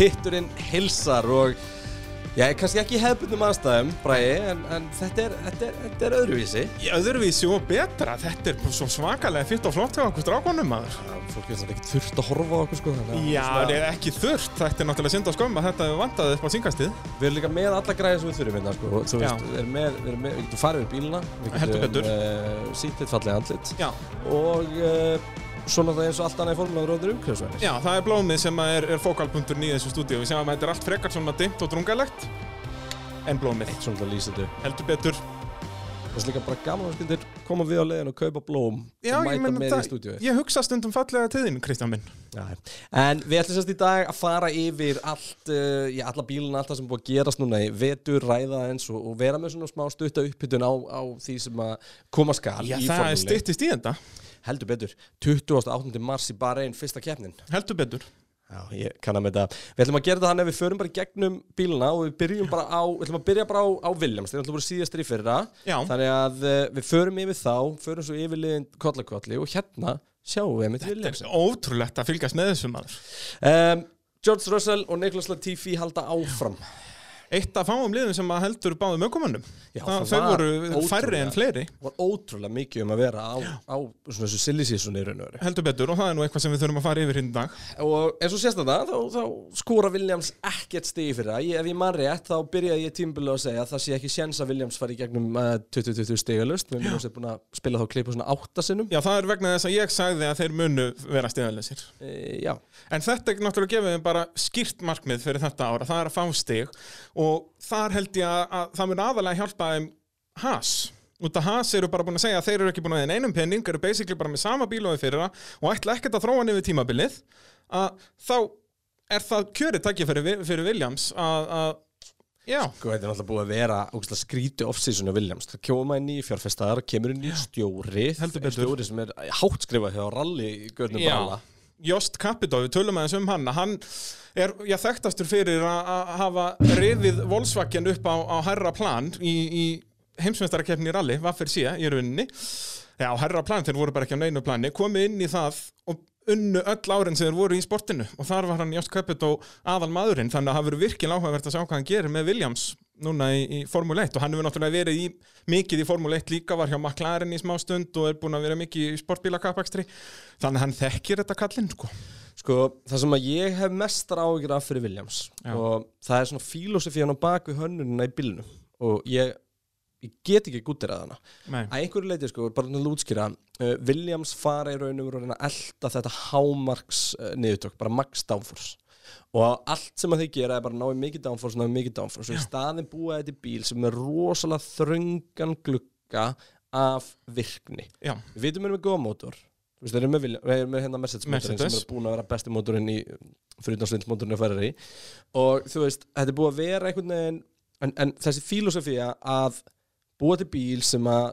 pitturinn hilsar og Já, kannski ekki í hefbundum aðstæðum, Bræði, en, en þetta, er, þetta, er, þetta er öðruvísi. Í öðruvísi og betra, þetta er svo svakalega fyrst og flott hjá okkur strákonum maður. Já, fólk er svona ekki þurft að horfa okkur, sko. Já, það er ekki þurft, þetta er náttúrulega synd að þetta hefur vantað upp á syngastið. Við erum líka með alla græði sem við þurfum hérna, sko. Þú veist, við erum með, við erum með, við getum farið við bíluna, við getum uh, sínt eitt fallega andlit og uh, svona það eins og allt annað í formulega róður umhverfisvænis. já, það er blómið sem er, er fókalpunkturinn í þessu stúdíu. Við sjáum að þetta er allt frekar svona dimmt og drungalegt, en blómið. Eitt svona til að lýsa þetta. Heldur betur. Það er líka bara gaman að skildir koma við á leiðin og kaupa blóm Já, og mæta með í það- stúdíu. Ég hugsa stundum fallega til þín, Kristján minn. Já, en við ætlum sérst í dag að fara yfir allt, uh, já, alla bíluna, allt það sem búið að gerast núna í vetur, ræða eins og, og vera með svona smá stutta uppbytun á, á því sem að koma skal Já, í það er formúli. styttist í þetta. Heldur betur, 28. mars í bara einn fyrsta keppnin. Heldur betur. Já, ég kann að með þetta. Við ætlum að gera þetta hann ef við förum bara gegnum bíluna og við byrjum bara á, við ætlum að byrja bara á, á Williams, þeir ætlum bara síðastir í fyrra. Já. Þannig að uh, við förum yfir þá, förum svo yfir liðin kollakvalli og hérna sjáum við með Williams. Þetta er ótrúlegt að fylgjast með þessu maður. Um, George Russell og Nicholas Latifi halda áfram. Eitt af fáum liðum sem að heldur báðum það þau voru færri en fleiri. var ótrúlega mikið um að vera á, á svona þessu veru. Heldur betur og það er nú eitthvað sem við þurfum að fara yfir hinn í dag. Og eins og þetta, þá, þá skóra Williams ekkert stigi fyrir það. Ef ég man rétt, þá byrjaði ég tímbilið að segja að það sé ekki séns að Williams fari gegnum uh, 20-20 stigalust. Við erum búin að spila þá klipa svona áttasinnum. Já, það er vegna þess að ég sagði að þeir munu vera stiðanleysir. E, En þetta er náttúrulega gefið bara skýrt markmið fyrir þetta ára, það er að fá stig og þar held ég að, að það mun aðalega hjálpa þeim Haas. Út af Haas eru bara búin að segja að þeir eru ekki búin að einn einum penning, eru basically bara með sama bíl og þeir fyrir það og ætla ekkert að þróa niður tímabilið að þá er það kjörið takkið fyrir, fyrir Williams að, að já, sko, þetta er náttúrulega búið að vera ógæslega skríti off-season á Williams. Það kjóma inn í fjárfestar, kemur inn í stjóri, Heldur betur. stjóri sem er hátt skrifað hjá rally görnum Já, brala. Jost Capito, við tölum aðeins um hann hann er, já, þekktastur fyrir að hafa rifið Volkswagen upp á, á herra plan í, í heimsmeistarakeppni í rally, hvað fyrir sé, í rauninni. Já, herra plan, þeir voru bara ekki á neinu plani komið inn í það og unnu öll árin sem þeir voru í sportinu. Og þar var hann Jost Capito aðal maðurinn þannig að það verður virkilega áhugavert að sjá hvað hann gerir með Williams núna í, í Formule 1 og hann hefur náttúrulega verið í, mikið í Formule 1 líka, var hjá McLaren í smá stund og er búin að vera mikið í sportbílakappakstri þannig að hann þekkir þetta kallinn sko. Sko, það sem að ég hef mestar áhyggjur af fyrir Williams Já. og það er svona fílósofi hann á bak við hönnunina í bílnum og ég, ég get ekki gúttir að hana Nei. að einhverju leiti, sko, bara að útskýra uh, Williams fara í raun og veru að elda þetta hámarks uh, niðurtök, bara max downforce og allt sem að þið gera er bara að ná í mikið downforce, ná í mikið downforce. Og í staðin búa þetta í bíl sem er rosalega þröngan glugga af virkni. Já, Við vitum við erum með góða mótor með, við erum með hérna Mercedes mótorinn sem er búin að vera besti mótorinn í fyrir svindlmótorinn að færa í og þú veist, þetta er búið að vera einhvern veginn en, en þessi filosofía að búa til bíl sem að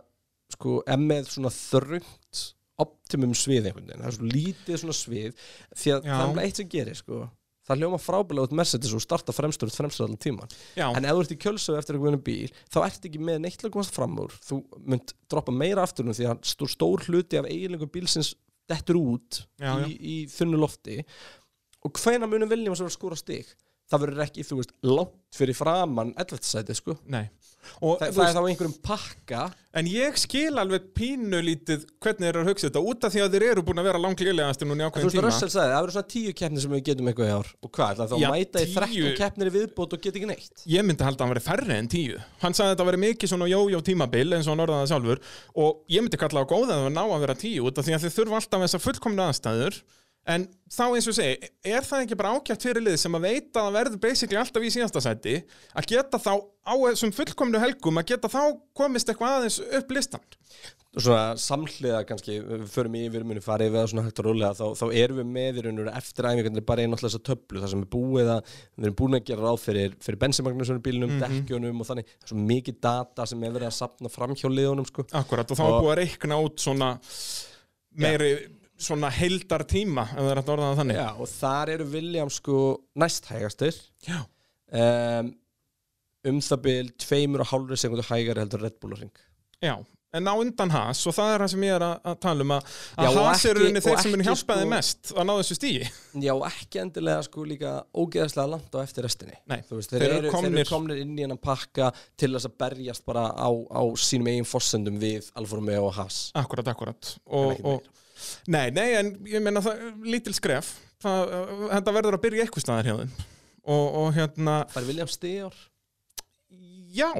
sko, er með svona þröngt optimum svið einhvern veginn. Það er svona lítið svona svið því að Já. það er eitt sem gerir sko það hljóma frábælega út Mercedes og starta fremstur fremstur allan tíman já, En ef þú ert í kjölsögu eftir einhvern bíl þá ert ekki með neitt að komast fram úr. Þú munt droppa meira aftur því að stór, stór hluti af eiginleikum bílsins dettur út Já, já. í, í þunnu lofti. Og hvena munum viljum að skóra stig það verður ekki, þú veist, langt fyrir framann 11. sæti, sko. Nei. Og, Þa, þú það er veist, þá einhverjum pakka. En ég skil alveg pínu lítið hvernig þeir eru að hugsa þetta út af því að þeir eru búin að vera í en þú ákveðin veist, tíma. Russell sagði, það verður svona tíu keppnir sem við getum eitthvað í ár. Og hvað, þá Já, að mæta í 13 tíu- keppnir í viðbót og geta ekki neitt? Ég myndi halda að hann veri færri en tíu. Hann sagði að þetta veri mikið svona jó-jó tímabil eins og hann orðaði sjálfur. Og ég myndi kalla á góða að það ná að vera tíu út af því að þið þurfa alltaf þessar fullkomna aðstæður en þá eins og segi, er það ekki bara ákjæft fyrir lið sem að veita að það verður basically alltaf í síðasta sæti að geta þá á þessum fullkomnu helgum að geta þá komist eitthvað aðeins upp listan og svona samhliða kannski við förum í yfir muni farið við að svona hægt og rólega þá, þá erum við með í raun og eftir æfingarnir bara einn alltaf þessa töflu þar sem er búið að við erum búin að gera ráð fyrir, fyrir bensinmagnusunum bílunum, dekkjunum og þannig. Það er svo mikið data sem er verið að sapna fram hjá liðunum sko. Akkurat, og þá er Og- búið að reikna út svona meiri svona heildar tíma ef það er að orða það þannig. Já, og þar eru Williams sko næst hægastir Já. um, um það bil tveimur og hálfri sekundu hægari heldur Red Bull ring Já, en á undan Haas og það er það sem ég er að, tala um að, og Haas er ekki- rauninni þeir og sem munu ekki, hjálpa þeim sko- mest að ná þessu stíi Já, ekki endilega sko líka ógeðslega langt á eftir restinni. Nei, veist, þeir þeir, eru eru, þeir komnir- eru komnir. inn í hennan pakka til þess að berjast bara á, á sínum eigin fossendum við Alfa Romeo og Haas. Akkurat, akkurat. Og, og, Nei, nei, en ég meina það, lítil skref. Það, þetta verður að byrja eitthvað staðar hjá þeim. Og, og hérna, Það er William Steor já.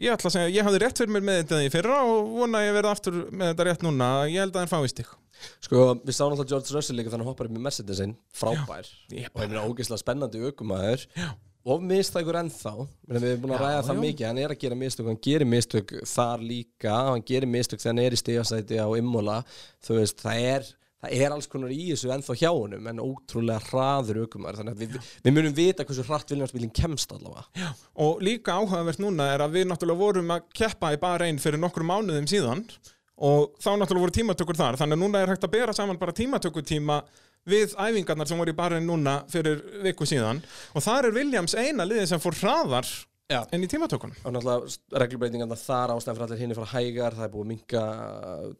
Ég ætla að segja, ég hafði rétt fyrir mér með þetta í fyrra og vona ég verði aftur með þetta rétt núna. Ég held að þeir fáist ykkur. Sko, við sáum alltaf George Russell líka þannig að hoppar upp með Mercedesin frábær. Ég og ég meina ógeðslega spennandi aukumæður og mistækur ennþá. Við erum búin að Já, ræða það já. mikið, hann er að gera mistök hann gerir mistök þar líka. Hann gerir mistök þegar hann er í stigasæti á Immola þú veist, það er það er alls konar í þessu ennþá hjá honum en ótrúlega hraður aukumæður þannig að við, við munum vita hversu hratt Viljámsbílinn kemst allavega. Og líka áhugavert núna er að við náttúrulega vorum að keppa í bara einn fyrir nokkrum mánuðum síðan og þá náttúrulega voru tímatökur þar. Þannig að núna er hægt að bera saman bara tímatökutíma við æfingarnar sem voru í bara einn núna fyrir viku síðan. Og þar er Williams eina liðið sem fór hraðar Já. enn í tímatökunum. Og náttúrulega reglubreitingarna þar ástæðan fyrir allir hinn fara hægar, það er búið að minka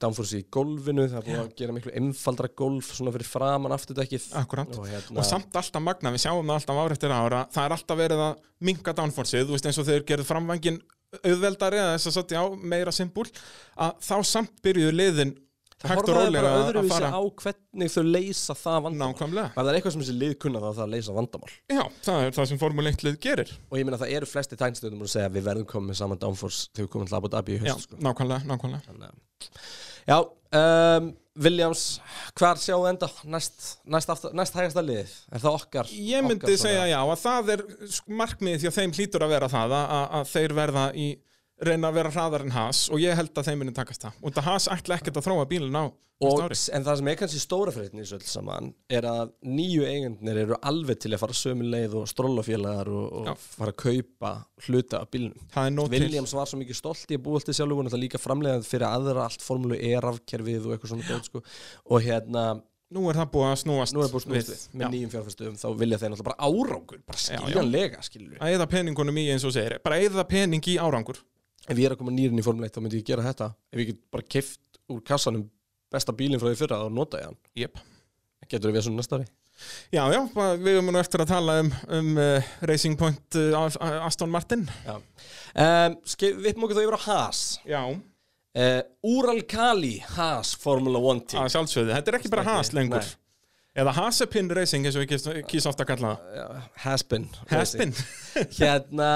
downforce í golfinu, það er búið að gera miklu einfaldra golf svona fyrir framan afturdekkið. Akkurat. og, hérna, og samt alltaf magna, við sjáum það alltaf ára eftir ára það er alltaf verið að minka downforceið. Þú veist eins og þeir gerðu framvangin auðveldari eða þess að satt já meira simpul að þá samt byrjuðu liðin það horfaði bara öðruvísi á hvernig þau leysa það vandamál. Nákvæmlega. Það er eitthvað sem þessi lið kunna það að leysa vandamál. Já, það er það sem Formule 1 lið gerir. Og ég meina það eru flesti tæknstöðum að segja við verðum komið saman downforce þegar við komum til Abu Dhabi í Já, haust sko. nákvæmlega, nákvæmlega. Þannig Já, um, Williams hvar sjáum við enda? Næst, næst, aftur, næst hægasta liðið. Er það okkar? Ég myndi okkar segja já, að það er markmiðið því að þeim hlýtur að vera það að, að, að þeir verða í reyna að vera hraðar en Haas og ég held að þeim muni takast það. Og það Haas ætla ekkert að þróa bílinn á og, en það sem er kannski stóra í þessu öll saman er að nýju eigendnir eru alveg til að fara sömu leið og strólafélagar og, og fara að kaupa hluta af til Williams var svo mikið stolt í að búa til sjálfur og það líka framlegað fyrir aðra allt formúlu E rafkerfið og eitthvað svona dót sko. og hérna, Nú er það búið að snúast nú er búið snúst við með Já. nýjum fjárfæstum, þá vilja þeir náttúrulega bara árangur bara skiljanlega, við að eða peningunum í eins og segir bara eða pening í árangur ef ég er að koma nýrin í formúlu 1 þá myndi ég gera þetta. Ef ég get bara keift úr kassanum besta bílinn frá því fyrra og nota ég hann. Yep. getur við svona næsta ári Já, já, við erum nú eftir að tala um, um uh, Racing Point uh, Aston Martin. Um, við okkur þá yfir á Haas. Já, uh, Ural Kali Haas Formula 1 team. Að sjálfsögðu, þetta er ekki bara Haas lengur. Nei. eða Hasepin Racing eins og við kýs ofta að kalla það. Haspin Haspin hérna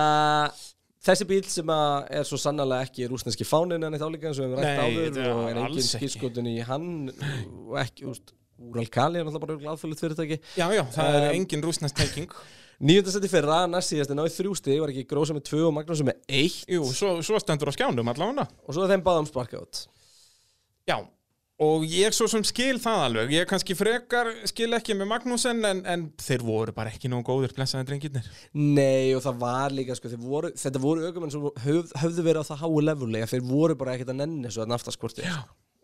þessi bíl sem er svo sannlega ekki rúsneski fánin en eitt eins og við hefum rætt áður er og er engin skýrskotun í hann og ekki, úst, Úral Kali er náttúrulega bara alþjóðlegt fyrirtæki. Já, já, það er Um, engin rúsnest tenging nýjönda seti fyrra, næst síðast er náði þrjú stig var ekki grósa með tvö og Magnús með eitt. Jú, svo, svo stendur á skjánum allavega. Og svo er þeim báðum sparka út. Já, og ég svo sem skil það alveg. Ég kannski frekar skil ekki með Magnussen en, en þeir voru bara ekki nógu góðir blessaði drengirnir. Nei og það var líka sko, voru, þetta voru aukumenn sem höf, höfðu verið á það háu levulega þeir voru bara ekkert að nenni svo að naftaskorti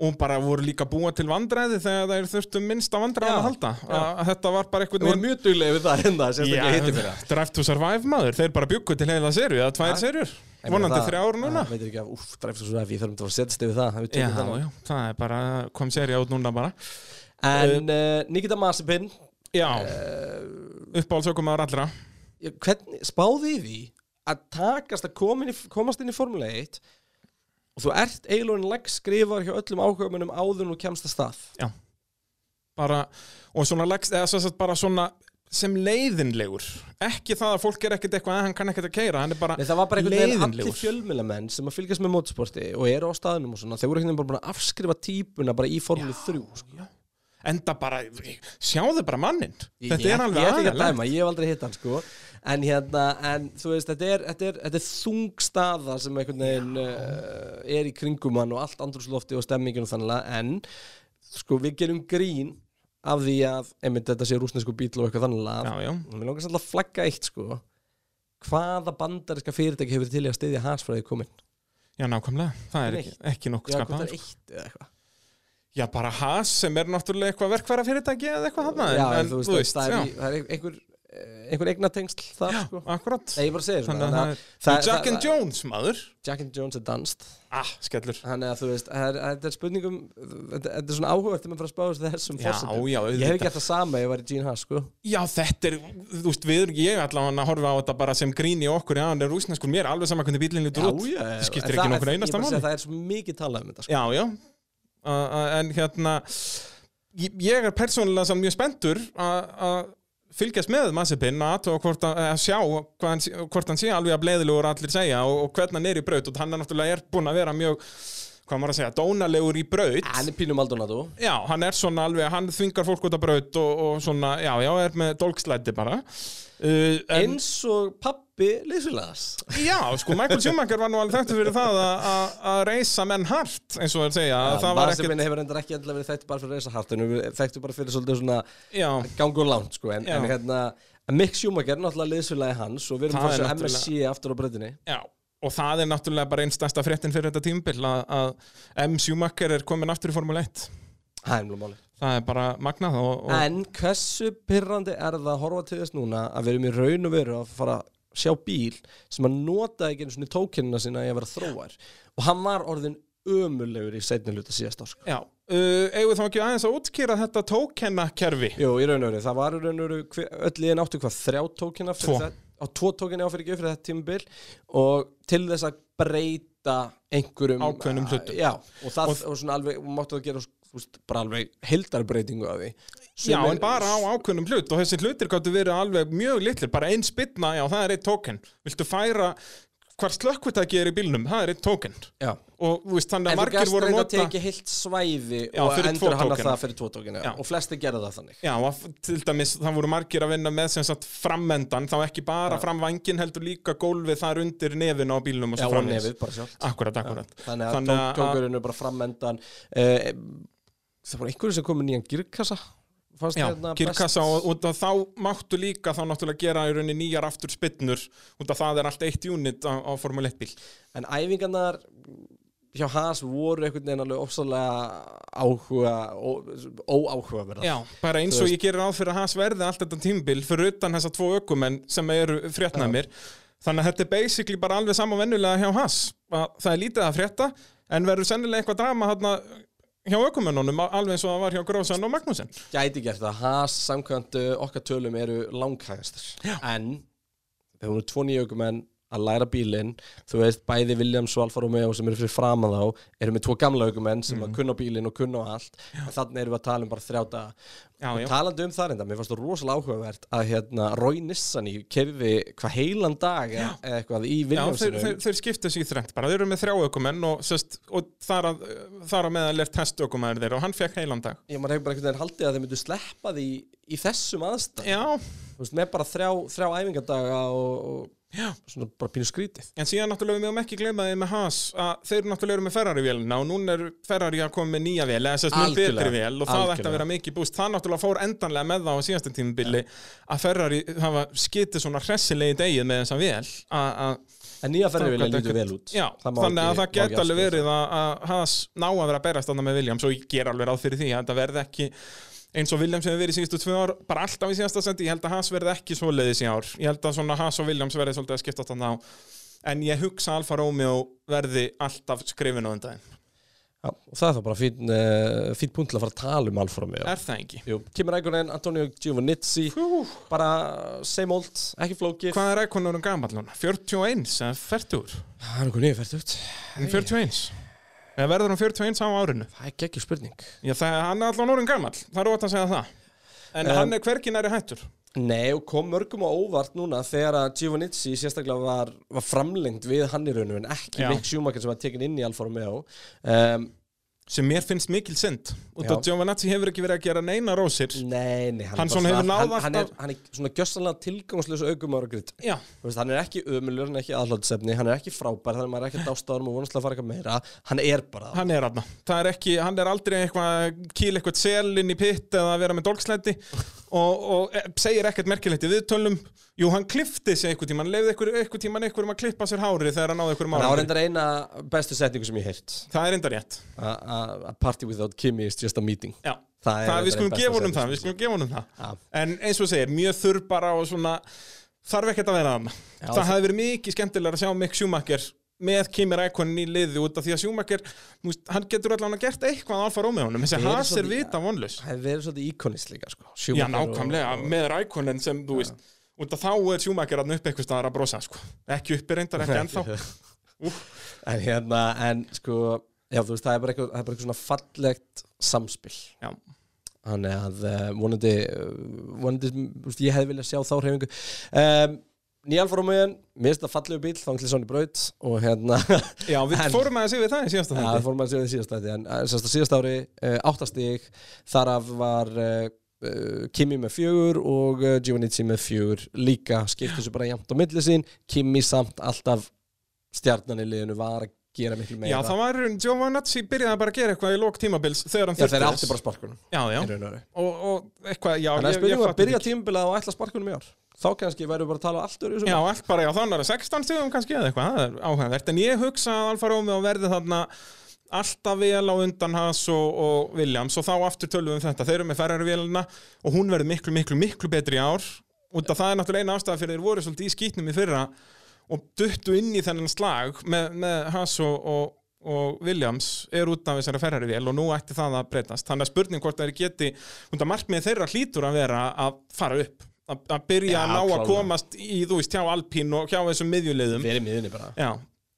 og bara voru líka búa til vandræði þegar þeir þurftu minnst á vandræðan Já, að halda að þetta var bara Þeir einhvern voru mjög duglega við það hérna Já, Drive to Survive maður, þeir bara byggu til heila serju eða tvær serjur, vonandi þrjá ára núna. Veitir ekki af, úff, dræfst svo ræfi, ég þarf um að setjast yfir það ef Já, það. já, það er bara, kom serja út núna bara. En uh, Nikita Mazepin Já, uh, uppáhaldsökum aðra allra hvernig, spáði því að takast að komin í, komast inn í Formule 1 og þú ert eiginlega legg skrifar hjá öllum áhugamennum áður en þú kemst að stað? Bara, og svona leggst, eða svo bara svona sem leiðinlegur. Ekki það að fólk er ekkert eitthvað að hann kann ekkert að keira hann er bara Nei, það var bara einhvern veginn allir leiðinlegur. fjölmilamenn sem að fylgjast með motorsporti og eru á staðnum og svona, þeir voru einhvern veginn bara að afskrifa típuna bara í Formule 3 sko. enda bara, sjáðu bara mannin Ég- þetta ég- er alveg Ég ætla ekki að ég hef aldrei hitt hann sko. En hérna, en þú veist, þetta er, þetta er, þetta er þung staða sem einhvern veginn uh, er í kringum hann og allt andrúslofti og stemmingin og þannig en sko við gerum grín af því að, einmitt þetta sé rúsnesku bíl og eitthvað þannig já, já, og mér langar svolítið að flagga eitt sko. Hvaða bandariska fyrirtæki hefur til í að styðja hasfræði komin já, nákvæmlega. Það er ekki, ekki nokkuð Já, hvað skapað. er eitt eða eitthvað. Já, bara Haas sem er náttúrulega eitthvað verkfæra fyrirtæki eða eitthvað hann Já, en, þú veist, það, er, í- það er einhver einhver eignatengsl þar Já, sko. akkurat. Nei, ég bara segir Þannig að það að er Jack and Jones, maður. Jack and Jones er danst Ah, skellur. Þannig að þú veist, það þetta er spurningum Þetta þetta er svona áhugavert þegar maður fara að spáðast þessum Já, fórsetum já, Ég hef gert það sama ef ég var í Gene Haas sko. Já, þetta er, þú veist, við erum ég allavega að horfa á þetta bara sem grín í okkur Já, hann er rúsneskur, mér er alveg saman hvernig bílinn lítur út. Það skiptir En ekki það- nokkur einasta máli. það er svo mikið talað um þetta sko. Já, já. Uh, uh, En hérna ég, er persónulega samt mjög spenntur að að fylgjast með Mazepin að, að, sjá hann, hvort hann sé alveg að bleiðilegur allir segja og, og hvernig hann er í braut. Og hann er náttúrulega er búinn að vera mjög hvað maður að segja, dónalegur í braut. Hann er Pínu Maldonado. Já, hann er svona alveg, hann þvingar fólk út af braut og, og svona, já, já, er með dólkslæti bara. Uh, en, Eins og pappi liðsfélagas Já, sko, Michael Schumacher var nú alveg þekktur fyrir það að- að að reysa menn hart, eins og þeir segja. Að það var ekkert, Masipin hefur endur ekki endilega verið þekkt bara fyrir reysa hart En við þekktu bara fyrir svolítið svona já, gangu og langt sko. en, en hérna Mick Schumacher er náttúrulega liðsfélagi hans og við erum Það er að MSC aftur á breytinni já og það er náttúrulega bara einn stærsta fréttin fyrir þetta tímbil að, að M. Schumacher er komin aftur í Formule 1 Það er mjög máli það er bara magnað og, og En hversu pyrrandi er það að horfa til þess núna að við erum í raun og veru að fara að sjá bíl sem að nota ekki einu svona tókennina sína í að vera þróar og hann var orðin ömulegur í seinni hluta síðast ár sko. já, uh, eigum þá ekki aðeins að útskýra þetta tókennakerfi Jú, í raun og veru, það var í raun og hver- öll liðin áttu hvað þrjá tókenna Tvo. á tvo tókenna á fyrir ekki fyrir þetta tímabil og til þess að breyta einhverjum Ákveðnum hlutum. Já, og það Og- og, svona alveg, máttu að gera þú veist, bara alveg hildarbreytingu af því. Já, Sumir- en bara á ákveðnum hlut og þessi hlutir gáttu verið alveg mjög litlir bara einn spilna, já, það er eitt tóken Viltu færa hvar slökkvitæki er í bílnum, það er eitt tóken Já. Og þú veist, þannig En að þú margir gæst voru að reynda að nota teki heilt svæði Já, og endur hana það fyrir tvo tókina Já. og flesti gerðu það þannig. Já, og til dæmis, það voru margir að vinna með sem sagt frammendan, þá ekki bara Já. fram vangin heldur líka gólfið þar undir nefinu á bílnum og Já, svo sjálft. Akkurat, akkurat Þannig að tókurinn er bara frammendan uh, Það var einhverju sem kom með nýjan girkassa Fannst Já, hérna kirkassa best. og, og þá máttu líka þá náttúrulega gera í rauninni nýjar aftur spinnur af það er allt eitt unit á, á Formule 1 bíl. En æfingarnar hjá Haas voru einhvern veginn alveg ofsalega áhuga ó, óáhugaverðar. Já, bara eins og ég gerir ráð fyrir að hans verði allt þetta tímbil fyrir utan þessa tvo ökumenn sem eru fréttnæmir þannig að þetta er basically bara alveg sama vennulega hjá Haas að það er lítið að frétta en verður sennilega eitthvað drama þarna hjá ökumennunum alveg eins og það var hjá Grósan og Magnúsin. Gæti gert það, Haas samkvæmt uh, okkar tölum eru langhægastir. En þegar hún er tvo nýjökumenn að læra bílinn þú veist, bæði Williams og Alfa Romeo sem eru fyrir fram að þá eru með tvo gamla aukumenn sem að kunna á bílinn og kunna allt þannig erum við að tala um bara þrjá daga. Já, og já, talandi um það reynda, mér fannst það rosalega áhugavert að hérna, Roy Nissani kerði hvað heilan dag eða eitthvað í já þeir, Williamsinu þeir, skipta sér í þrennt bara, þeir eru með þrjá ökumenn og, sest, og þar, að, þar að meðal er testökumæður þeir og hann fekk heilan dag. Ég maður hefur bara einhvern veginn haldið að þeir myndu sleppa því í þessum aðstæð Já, veist, með bara þrjá, þrjá æfingadaga og, Já. svona bara pínu skrítið. En síðan náttúrulega við meðum ekki gleyma því með Haas að þeir náttúrulega eru með Ferrari-vélina og núna er Ferrari að koma með nýja vél eða mjög Algjörlega, betri vél og það ætti að vera mikið búst það náttúrulega fór endanlega með það á síðasta tímubili að Ferrari hafa skitið svona hressilegi degið með þessa vél en nýja gat lítur vel út. Já, þannig að það ekki alveg verið að, Haas ná að vera að berast þarna með Williams og ég ger alveg ráð fyrir því eins og Williams hefur verið síðustu tvö ár bara alltaf í síðasta sendi, ég held að Haas verði ekki svoleiðis í ár, ég held að svona Haas og Williams verði svolítið að skipta þarna á en ég hugsa Alfa Romeo verði alltaf skrifin á undan Já, og það er þá bara fín, uh, fín punkt til að fara að tala um Alfa Romeo er það ekki? Jú, Kimi Rækonen, Antonio Giovannizzi bara same old, ekki flókið Hvað er Rækonurum gamall núna? 41 eða 40? Það er nýja fært út 41? Eða verður hann 41 á árinu? Það er geggjur spurning. Já, það, hann er allan orðin gamall, það er ótt að segja það. En Um, hann er hvergi næri hættur. Nei, og kom mörgum á óvart núna þegar að Giovannizzi sérstaklega var, var framlengt við hann í rauninu en ekki. Mick Schumacher sem var tekin inn í Alfa Romeo. Um, sem mér finnst mikil synd. Og það Giovanazzi hefur ekki verið að gera neina rósir. Nei, nei, Hann bara svona hann, hann, er, hann er svona gjössanlega Já, veist, Hann er ekki ömulur, hann er ekki aðlátsefni hann er ekki frábær, þannig að maður er ekki dástáðum og vonast að fara eitthvað meira. Hann er bara hann er aðna er ekki, hann er aldrei eitthvað kýl eitthvað sel inn í pitt eða að vera með dolgslæti og, og e, segir ekkert merkilegt í viðtölum Jú, hann klifti sig einhver tíma, hann leiði einhver, einhver tíma einhverjum að klippa sér hári þegar hann náði einhverjum Það var árangri. reyndar eina bestu setningu sem ég heirt Það er enda rétt. A, a, a party without Kimi is just a meeting Já, Það er það, við skulum gefa honum það, við skulum gefa honum það. Já. En eins og segir, mjög þurr bara og svona, þarf ekkert að vera þarna. Já, það það- hefði verið mikið skemmtilega að sjá Mick Schumacher með Kimi Rækonin í liði út af því að Schumacher, hann getur allan að gert eitthvað Alfa Romeo honum, þessi Það er er vita vonlaus. Það hefði verið svolítið íkonist líka sko. Já, nákvæmlega, og- með Rækonin sem, þú veist, út af þá er Schumacher að upp eitthvað staðar að brosa, sko. Ekki uppi reyndar, ekki ennþá. En hérna, en sko Já, þú veist, það er bara eitthvað, það er bara eitthvað svona fallegt samspil Já. Þannig að uh, vonandi, uh, vonandi þú veist, ég hefði viljað sjá þá hreyfingu um, Nýja Alfa Romeo mér finnst það fallegu bíl, þá í braut og hérna, Já, við En- fórum að segja við það í síðasta já, það þetta. fór maður að segja því síðast ári en uh, sérst að síðast ári, uh, áttastig þar af var uh, Kimi með fjögur og uh, Giovannizzi með fjögur líka, skiptu sér bara jæmt á milli sín, Kimi samt alltaf stjarnan í liðinu var að gera miklu meira. Já, það var, Giovanazzi byrjaði bara að gera eitthvað í lók tímabils þegar hann Já, þeir þurfti átti bara sparkunum Já, já, og og, eitthvað, já, Þannig að spyrjum að byrja ekki. tímabilið og ætla sparkunum í ár? Þá kannski væru bara að tala allt öru Já, allt bara, já, þannig er 16 stigum kannski eða eitthvað, það er áhugavert. En ég hugsa að Alfa Romeo verði þarna alltaf vel á undan Haas og, og Williams og þá aftur tölum við um þetta. Þeir eru með ferrari vélina og hún verður miklu, miklu, miklu betri í ár. Og það er náttúrulega eina ástæða fyrir þeir voru svolítið í skýtnum í fyrra og duttu inn í þennan slag með, með Haas og, og, og Williams er út af þessari ferrari vél og nú ætti það að breytast. Þannig að spurning hvort þeir geti út af markmið þeirra hlýtur að vera að fara upp að, byrja Já, að ná að komast í, þú veist, hjá Alpín og hjá þessum miðjuleiðum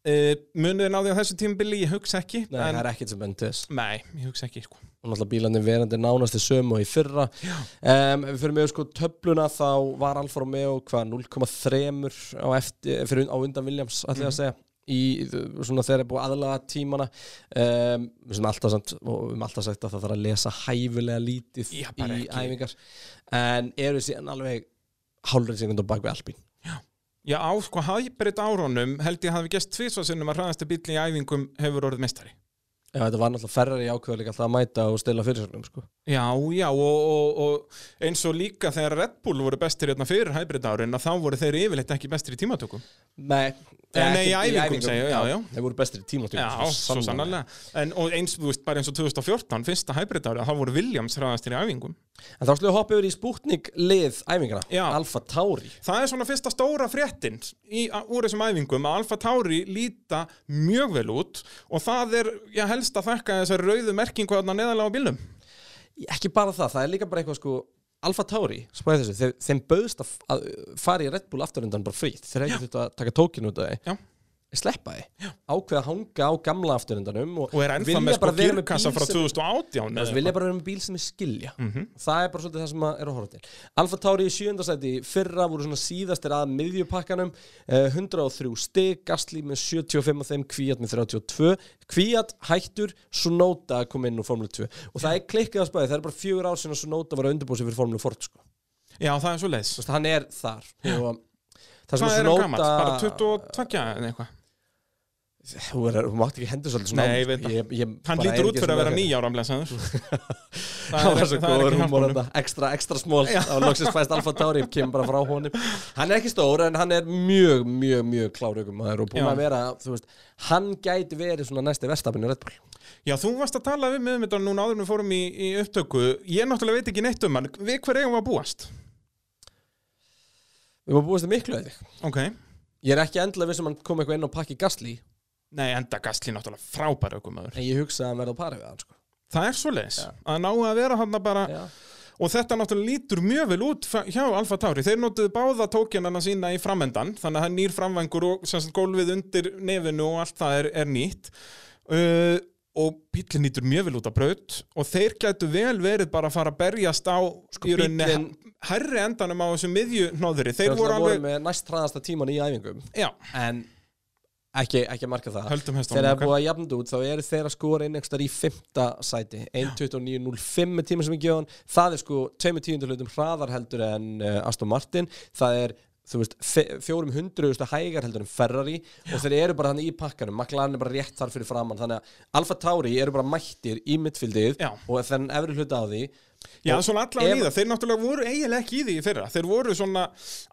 Uh, munið þið náði á þessu tímabili, ég hugsa ekki Nei, það en, er ekkert sem bendur þess. Nei, ég hugsa ekki sko. og náttúrulega bílarnir verandi nánast í sömu og í fyrra. Um, ef við fyrir með sko töfluna þá var Alfa Romeo hvað 0,3 á, á undan Williams ætla ég að segja í svona er búið aðlaga tímana. Um, við sem alltaf samt og við höfum alltaf sagt að það þarf að lesa hæfilega lítið Já, í æfingar. En eru síðan alveg hálfrið sekund á bak við Alpín Já, á sko hybrid árunum held ég hafi gest tvisvarsinnum að hraðasti bíl í æfingum hefur orðið mestari Já, þetta var náttúrulega ferrar í ákveða líka alltaf að mæta og stela fyrirsögnum sko. Já, já, og, og, og eins og líka þegar Red Bull voru bestir hérna fyrir hybrid árin að þá voru þeir yfirleitt ekki bestir í tímatökum. Nei, Eh, nei, í æfingum segi ég, já, já. Þeir voru bestir í tímatökum Já, svo sannarlega. en, eins, þú veist, bara eins og 2014 fyrsta hybrid ári, þá voru Williams hraðastir í æfingum En þá slúið að hoppa yfir í Sputnik lið æfingana Já. Alfa Tauri. Það er svona fyrsta stóra fréttin í, úr þessum æfingum að Alfa Tauri líta mjög vel út og það er, já, helst að þakka þessari rauðu merkingu þarna neðalega á bílnum. Ekki bara það, það er líka bara eitthvað sko Alfa Tauri, spæði þessu, þeir, þeim bauðst að, að fara í Red Bull aftur undan bara frýtt Þeir hefði þurft að taka tókinu út af Já. Sleppa því, ákveða að hanga á gamla aftur undanum og er ennþá með sko bíl frá sem- 2018 Þú eða veist, vilja bara vera með bíl sem er skilja. Mhm. Það er bara svolítið það sem er að horfa til. Alfa Tauri í sjöndasæti fyrra voru svona síðastir að miðjupakkanum uh, 103 stig, Gasly með 75 og þeim, Kvíat með 32 Kvíat hættur, Sunóta að koma inn úr Formule 2 og það er klikkið að spæði, það er bara fjögur ár sinna Sunóta var að undirbúið sig fyrir Formule 4 sko. Já, það er svo veist, hann er þar. Og það sem er Tsunoda- gammal? Bara 22 eða eitthvað Þú er- þú mátt ekki hendur svolítið svona Nei, ég veit ég, ég, Hann lítur út fyrir að vera nýjára Það var svo góður þetta, ekstra, ekstra smól á loksins fæst Alfa Tauri, kemur bara frá honum. Hann er ekki stór en hann er mjög, mjög, mjög klárugum og búin Já. að vera, veist hann gæti verið svona næsti verstafinn í Red Bull. Já, þú varst að tala við með þetta núna áður en við fórum í, í upptöku. Ég náttúrulega veit ekki neitt um hann. Við hver eigum við að búast? Við varum að miklu að þig Ok. Ég er ekki endilega viss um hann kom eitthvað inn og pakki Gasly Nei, enda Gastli náttúrulega frábæra aukumæður en ég hugsa að hann verði á pari við hann sko. Það er svo leiðis Já. Að ná að vera hann bara Já. Og þetta náttúrulega lítur mjög vel út hjá Alfa Tauri. Þeir notuðu báða tókjanana sína í framendan, þannig að það er nýr framvangur og sagt gólfið undir nefinu og allt það er, er nýtt. Uh, og bílinn nýtur mjög vel út af braut og þeir gætu vel verið bara að fara að berjast á í rauninni bíllinn- herri endanum á þessu miðjunóðuri. Þeir voru voru alveg, með næst hraðasta tíman í æfingum já, en ekki, ekki marka það. Þegar það er búið að jafna þetta út þá eru þeir að skora inn einhverstaðar í fymta sæti. 1.29.05 með tíma sem gefa hann það er sko tveimur tíundur hlutum hraðar heldur en uh, Aston Martin. Það er veist, fjórum hundruðustu hægar heldur en Ferrari. Og þeir eru bara þannig í pakkanum. McLaren er bara rétt þar fyrir framann þannig að Alfa Tauri eru bara mættir í mittfildið Já. og þannig efri hluta á því Já, Og svona allavega ef- líða, þeir náttúrulega voru eiginlega ekki í því í fyrra. Þeir voru svona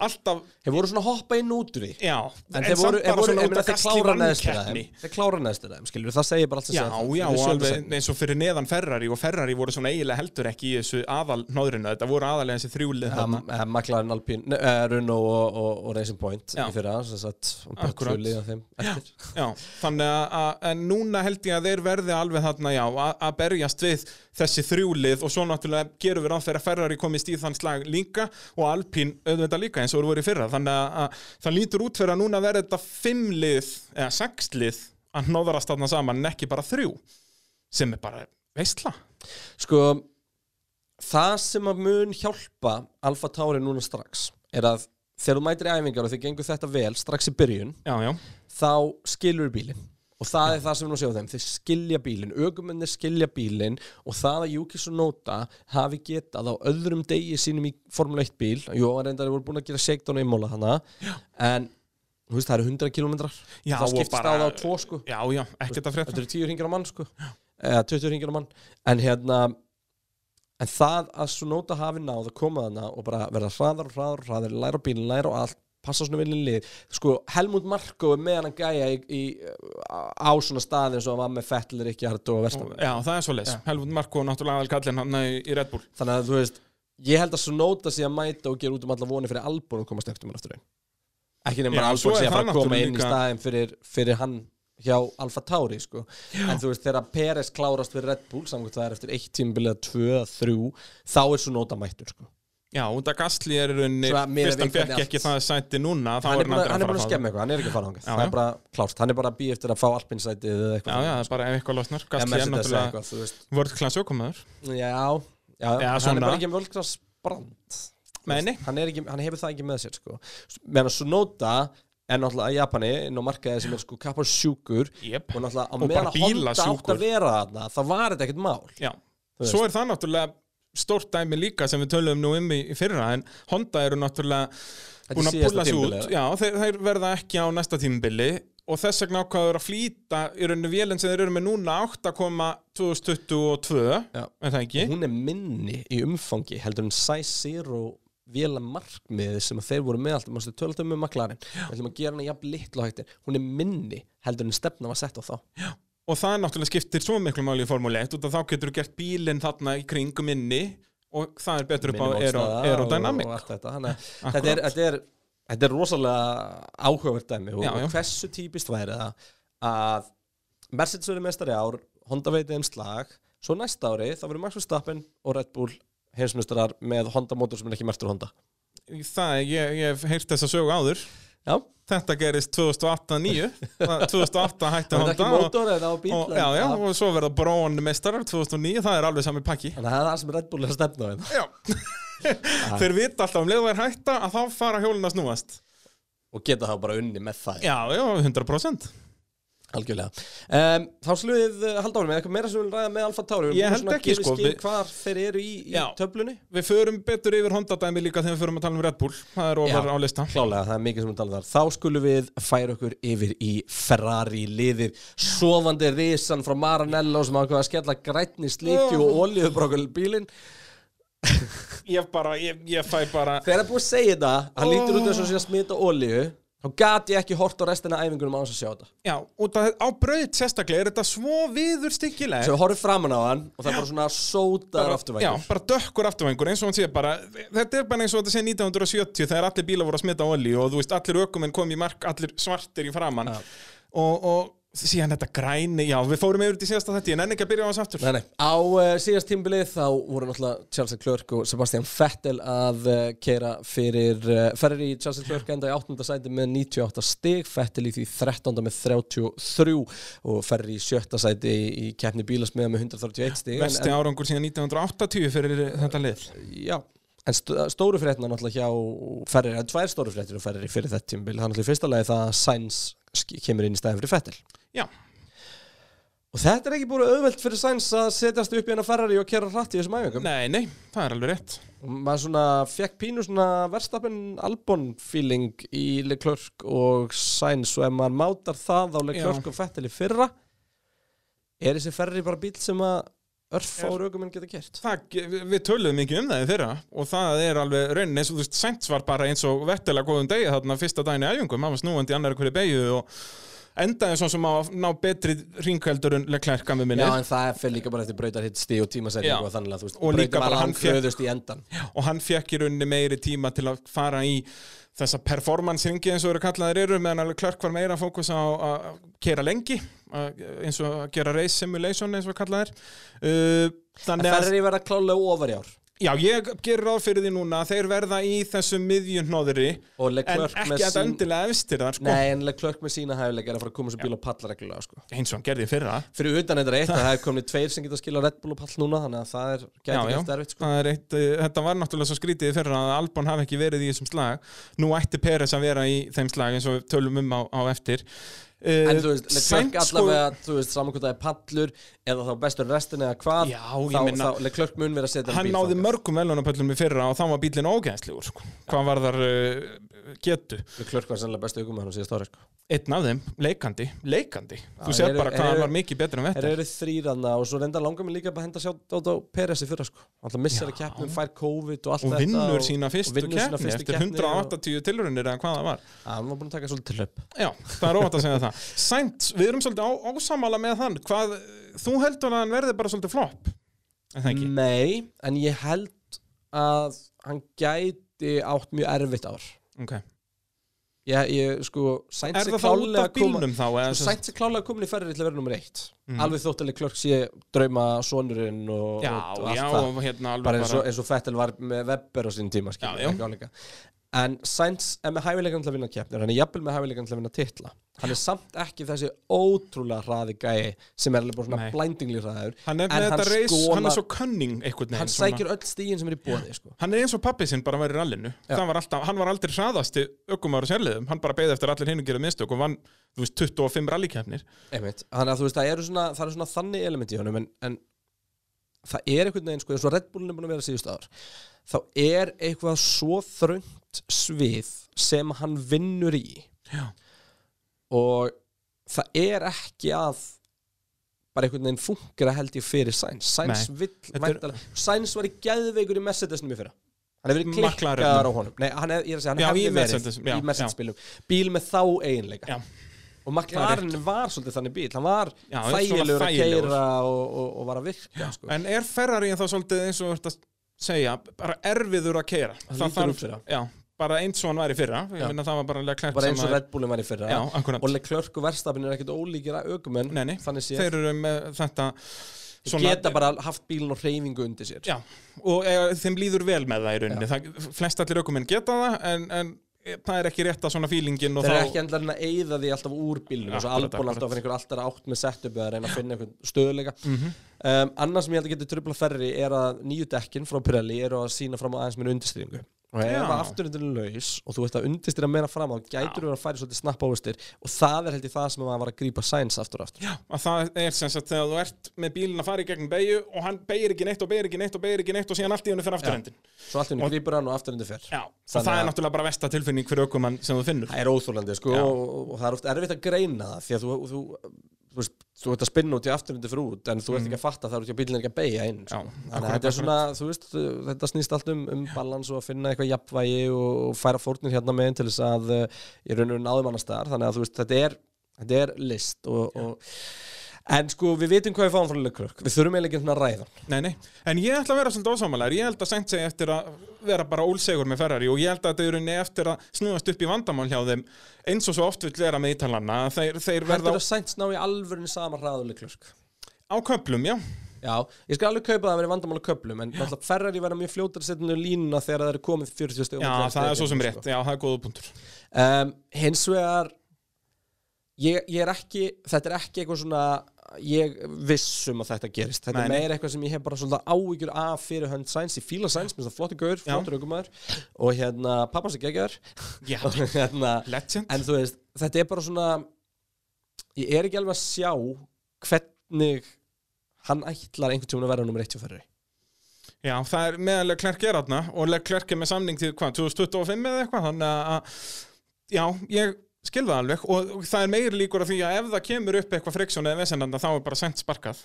alltaf, þeir voru svona hoppa inn út úr því. Já En þeir voru, þeir, voru ég meina, þeir klára þeim. keppni. Þeir klára neðstir þeim, skilur það segir bara allt að Já, segja já, og alveg eins og fyrir neðan Ferrari og Ferrari voru svona eiginlega heldur ekki í þessu aðal nóðrinu, þetta voru aðalega þessi þrjúlið þarna. McLaren, Alpine, uh, Renault og, og, og Racing Point Já. í fyrra Já, þannig að, en núna held ég að þeir verði alveg þarna, já, að berjast við þessi þrjúlið og svo náttúrulega gerum við ráð að Ferrari komist í þann slag líka og Alpine auðvitað líka eins og voru í fyrra, þannig að, að það lítur út fyrir að núna verði þetta fimmlið eða sexlið að hnóðarast þarna saman en ekki bara þrjú sem er bara veistla Sko, það sem að mun hjálpa Alfa Tauri núna strax er að þegar þú mætir í æfingar og þið gengur þetta vel strax í byrjun, Já, já, þá skilur bílinn og það er það sem við erum að sjá á þeim. Þeir skilja bílinn, ögumennir skilja bílinn og það að Yuki Tsunoda hafi getað á öðrum degi sínum í Formule 1 bíl, jú, hann reyndar voru búin að gera shakedown í móla hana en þú veist, það eru 100 kilometrar það og skiptist bara- á það á tvo sko. Já, já, ekkert að frétta. Þetta eru 10 ringir á mann sko. Eða 20 ringir á mann. En hérna en það að Tsunoda hafi náð að koma þarna og bara verða hraðar og hraðar og hraðar læra á bílinn, læra og allt passa svona viljinn lið. Sko Helmut Marko er með hann gæja í, í, á svona staði eins og hann var með Fettel, Ríkjard og Verstappen Já, það er svo leys, Helmut Marko náttúrulega aðal kallinn hann í Red Bull. Þannig að þú veist, ég held að Tsunoda sé að mæta og gera út um alla voni fyrir Albon og koma snögtum aftur einn ekki nema Já, bara svo sé að það fara að koma inn í staðin fyrir, fyrir hann hjá Alfa Tauri sko. en þú veist, þegar Peres klárast fyrir Red Bull samkvæmt það er eftir eitt tímabilið tvö, þrjú, þá er Tsunoda mættur sko. Já, út af Gasly er rauninni fyrst hann fekk ekki það sæti núna þá hann er hann er búin að skemma eitthvað, hann er ekki að fara ángað Já, það já. er bara klárt, hann er bara að býja eftir að fá alpinsætið eða Já, eitthvað. Já, það er bara ef eitthvað losnar. Já, Gasly er náttúrulega ökumæður já, já, Já, hann er bara ekki völkras brand. Meini? hann, ekki, hann hefur það ekki með sér sko. meðan Tsunoda er náttúrulega í Japani inn á markaði sem er sko kappar sjúkur Jep. og náttúrulega á meðan að Honda átt að vera þarna þá var þetta ekkert mál. Já, svo er það náttúrulega stórt dæmi líka sem við töluðum nú um í í fyrra en Honda eru náttúrulega búin að pulla sig út. Já, þeir, þeir verða ekki á næsta tímubili og þess vegna ákvaður að flýta í rauninu vélinn sem þeir eru með núna 8,2022 Já. er það ekki? hún er minni í umfangi heldur en Size Zero vela markmið sem þeir voru með alltaf mástu tölta um með maklarinn við ætlum að gera hana jafn litlu og hægtir hún er minni heldur en stefna var sett á þá Og það náttúrulega skiptir svo miklu máli í Formule 1 út af þá getur þú gert bílinn þarna í kringum inni og það er betur upp á aerodynamic. og þetta. Þannig, að þetta, er, þetta, er, þetta er rosalega áhugavert dæmi. Og, Já, já. og hversu típist væri það að Mercedes verið mestari ár Honda veitið um slag svo næsta ári þá verður Max Verstappen og Red Bull heimsmeistarar með Honda mótor sem er ekki mertur Honda? Það, ég, ég hef heyrt þessa sögu áður Já, Þetta gerist 2008-9 2008 hætti Honda og, og, já, já, og svo verða Brón mestarar 2009, það er alveg sami pakki. Þannig að það er það sem er að stefna á hérna. Þeir vita alltaf um leiðu er hætta að þá fara hjólinn að snúast. Og geta þá bara unni með það. Já, já, 100% algjörlega. Um, Þá slúið við uh, halda árum með eitthvað meira sem við ræða með Alfa Tauri? Ég held ekki, sko, við- hvar þeir eru í, í töflunni. Við förum betur yfir Honda-dæmi líka þegar við förum að tala um Red Bull. Það er ofar á lista. Klálega, það er mikið sem við talum þar. Þá skulum við færa okkur yfir í Ferrari liðið Sofandi risan frá Maranello sem hafa að skella grænni slíki og olíubrókul bílinn Ég bara, ég, ég fæ bara Þegar það er búið að segja þetta, hann Ó. lítur út eins og sé að smita olíu þá gat ég ekki hort á restina æfingunum á þess að sjá þetta. Já, út af, á braut sérstaklega er þetta svo viður styggileg Svo við horfum framan á hann og það er bara svona sótaður Já, afturvægur bara dökkur afturvængur eins og hann sé bara Þetta er bara eins og þetta sé 1970 þegar allir bílar voru að smita olí og þú veist, allir ökumenn kom í mark, allir svartir í framann Já. og, og síðan þetta græni, já, við fórum yfir í síðasta þetta, ég nenni ekki að byrja á þess aftur Nei, nei. Á uh, síðast tímbilið þá voru náttúrulega Charles Leclerc og Sebastian Vettel að uh, keira fyrir uh, Ferrari Charles Leclerc enda í 8. sæti með 98 stig Vettel í því 13. með 33 og Ferrari í 7. sæti í, í keppni bílasmiða með 131 stig Vesti árangur síðan 1980 fyrir þetta lið Já, en st stóru fréttina náttúrulega hjá Ferrari, en tvær stóru fréttir á Ferrari fyrir þetta tímbil, það er náttúrulega í fyrsta lagi það að Sainz kemur inn í stæðin fyrir Vettel Já, Og þetta er ekki búin auðvelt fyrir Sainz að setjast upp í hennar Ferrari og kera hratt í þessum æfingum. Nei, nei, það er alveg rétt. Og maður svona fekk pínu svona verstapin Albon feeling í Leclerc og Sainz. Og ef maður mátar það á Leclerc Já. og Vettel í fyrra er þessi ferri bara bíl sem að örfár aukuminn geta gert Það, við töluðum mikið um það í fyrra og það er alveg raunin eins og þú veist Sainz var bara eins og vettilega góðum degi þarna fyrsta daginn í æfingum, hann var snúandi í annari hverju beigju og endaði svona sem að ná betri ringkveldur en Leclerc að með minni Já, en það fyrir líka bara eftir brautar hitt stíð og tímasetningu Já. og þannig að þú veist, brautin var bara hann langhröðust í endan og hann fekk í rauninni meiri tíma til að fara í þessa performance-ringi eins og eru kallaðir eru meðan alveg Clark var meira fókus á að kera lengi eins og að gera race simulation eins og kallaðir. Uh, þannig það að er í verða klálega ofar í ár já, ég gerir ráð fyrir því núna að þeir verða í þessum miðjunóðri en ekki með að sín endilega efstir þar sko, Nei, en Leclerc með sína hæfileika er að fara að koma sem bíl og palla reglulega sko. eins og hann gerði fyrra Fyrir utan þetta er eitt að það er komin tveir sem geta að skila Red Bull og pall núna Þannig að það er Já, gæti já. gert erfitt sko. Er eitt, uh, þetta var náttúrulega svo skrítið fyrra að Albon hafi ekki verið í þessum slag nú ætti Peres að vera í þeim slag eins og við tölum um á, á eftir uh, En þú veist, Leclerc sko- allavega, þú veist, saman hvað það er pallur eða þá bestur restin eða hvað Já, þá, meina- þá Leclerc mun vera að setja hann bíl náði þangað. mörgum velunapöllum í fyrra og þá var bílinn ógæðslegur sko. hvað var þar uh, getu. Leclerc var sannlega bestu aukum hann síðast ári sko. einn af þeim, leikandi, leikandi. Þú Já, sér bara hvað hann var mikið betur en Þeir vettir eru þrýranna og svo reynda langar mig líka að henda sjá á Peres í fyrra sko. Alltaf missar að keppnum, fær COVID og allt og þetta vinnur og- sína og vinnur sína keppni fyrstu eftir keppni og- 180 tilraunir eða hvað það var. Hann var búin að taka svolítið til hlaup Já, það er óvænt að segja það. Sainz, við erum svolítið á, ósamála með hann. Hvað, þú heldur að hann verði bara svolítið það ekki? Nei, en ég held að hann gæti átt mjög erfitt ár okay. Ég, ég sko, Er það þá út af bílnum þá? Sko, Sainz er klálega komin í ferri til að vera nummer eitt Mhm. Alveg þóttalega klörk sé drauma sonurinn og, Já, og, allt já, það hérna alveg bara eins og, eins og Fettel var með Webber á sín tíma skilur, Já. En Sainz er með hæfileikan til að vinna keppnir hann er jafnvel með hæfileikan til að vinna titla hann er samt ekki þessi ótrúlega hraði gæi sem er alveg bara svona Nei. blindingly hraður hann er en með hann þetta reis, skonar- hann er svo cunning einhvern hann veginn svona. sækir öll stígin sem er í bóði sko. Hann er eins og pappi sinn bara var í rallinu. Það var alltaf, Hann var aldrei hraðasti ökumar og sérliðum Hann bara beði eftir að allir hinn gerðu mistök og vann, þú veist, 25 rallikeppnir Einmitt. Þannig að þú veist, það eru svona, það eru svona þannig element í honum en, en það er einhvern veginn, sko, eins og Red Bullin er búin að vera síðust ár þá er eitthvað svo þröngt svið sem hann vinnur í. Já. og það er ekki að bara einhvern veginn funkar held ég fyrir Sainz. Sainz vill Þetta er- Sainz var í geðveikur í Mercedesnum í fyrra. Hann hefur verið klikkaðar á honum. Nei, hann er, ég er að segja, hann hefði verið já, í Mercedes-bílum bíl með þá eiginleika. Já. og McLaren var svolítið þannig bíl hann var þægilegur að keira og, og, og var að virka sko. En er Ferrari þá svolítið eins og að segja bara erfiður að keira það. Já, bara eins og hann var í fyrra. Bara bara eins og að- Red Bullin var í fyrra. Já, og Leclerc og Verstapin er ekkert ólíkir að aukumenn Nei, þeir eru með þetta Þeir geta bara haft bílinn og hreyfingu undir sér. Já, og e, þeim líður vel með það í rauninni. Það, Flest allir ökumenn geta það en, en e, það er ekki rétt að svona fílingin þeir eru þá ekki endla að eyða því alltaf úr bílnum og svo akkurat. alltaf fyrir einhver alltaf átt með setup eða reyna að finna einhvern stöðuleika Mhm. um, annars sem ég held að geta trubla ferri er að nýju dekkin frá Pirelli eru að sína fram á aðeins með undirstýringu og ef Já. að afturundin er laus og þú ert að undirstýra meira fram á gætur þú að færi svolítið snapp ávestir og það er held ég það sem maður var að grípa sæns aftur og aftur. Já, að það er sem sagt þegar þú ert með bílinn að fara í gegnum beigju og hann beigir ekki neitt og beigir ekki neitt og beigir ekki neitt og síðan allt í hennu fyrir afturhendin svo allt í henni grípur hann og afturundi fer. Já, og það er að- náttúrulega bara versta tilfinning fyrir ökumann sem þú finnur. Það er óþólandi sko og, og það er þú, veist, þú ert að spinna út í afturundi fyrir út en þú ert ekki að fatta það er út í að bílinn er ekki að beigja inn sko. Þannig að þetta er svona, þú veist, þetta snýst allt um, um balans og að finna eitthvað jafnvægi og, færa fórnir hérna með til þess að uh, ég raun og raun áðum annars staðar. Þannig að þú veist, þetta er, þetta er list og, og En sko, við vitum hvað við fáum frá Leclerc. Við þurfum eiginlega ekki að ræða. Nei, nei, en ég ætla að vera svolítið ósámalega Ég held að Sainz segi eftir að vera bara ólsegur með Ferrari og ég held að þetta er unni eftir að snúast upp í vandamál hjá þeim eins og svo oft vill vera með ítalanna þeir, þeir verða Heldur að Sainz ná í alvörinu sama hraðu og Leclerc? Á köplum, já. Já, ég skal alveg kaupa það að vera vandamál á köplum en náttúrulega Ferrari verða mjög fljótar að setja niður línuna þegar það eru komið 40 stegum Já, það er svo sem rétt, já, það er góða punktur. Um, Hins vegar ég, ég er ekki þetta er ekki eitthvað svona ég vissum að þetta gerist. Þetta er meira eitthvað sem ég hef bara svolítið áhyggjur af fyrir hönd Sainz, ég fíla Sainz minnst það flotti gaur, flottur aukumæður og hérna, pappas er og hérna, en þú veist, þetta er bara svona ég er ekki alveg að sjá hvernig hann ætlar einhvern tíma að vera nummer 1 hjá Ferrari. Já, það er meðan Leclerc er aðna og er með samning til hvað, 2025 eða eitthvað? Þannig að, já, ég skil það alveg og og það er meiri líkur af því að ef það kemur upp eitthvað friksjón eða vesennanda þá er bara sent sparkað.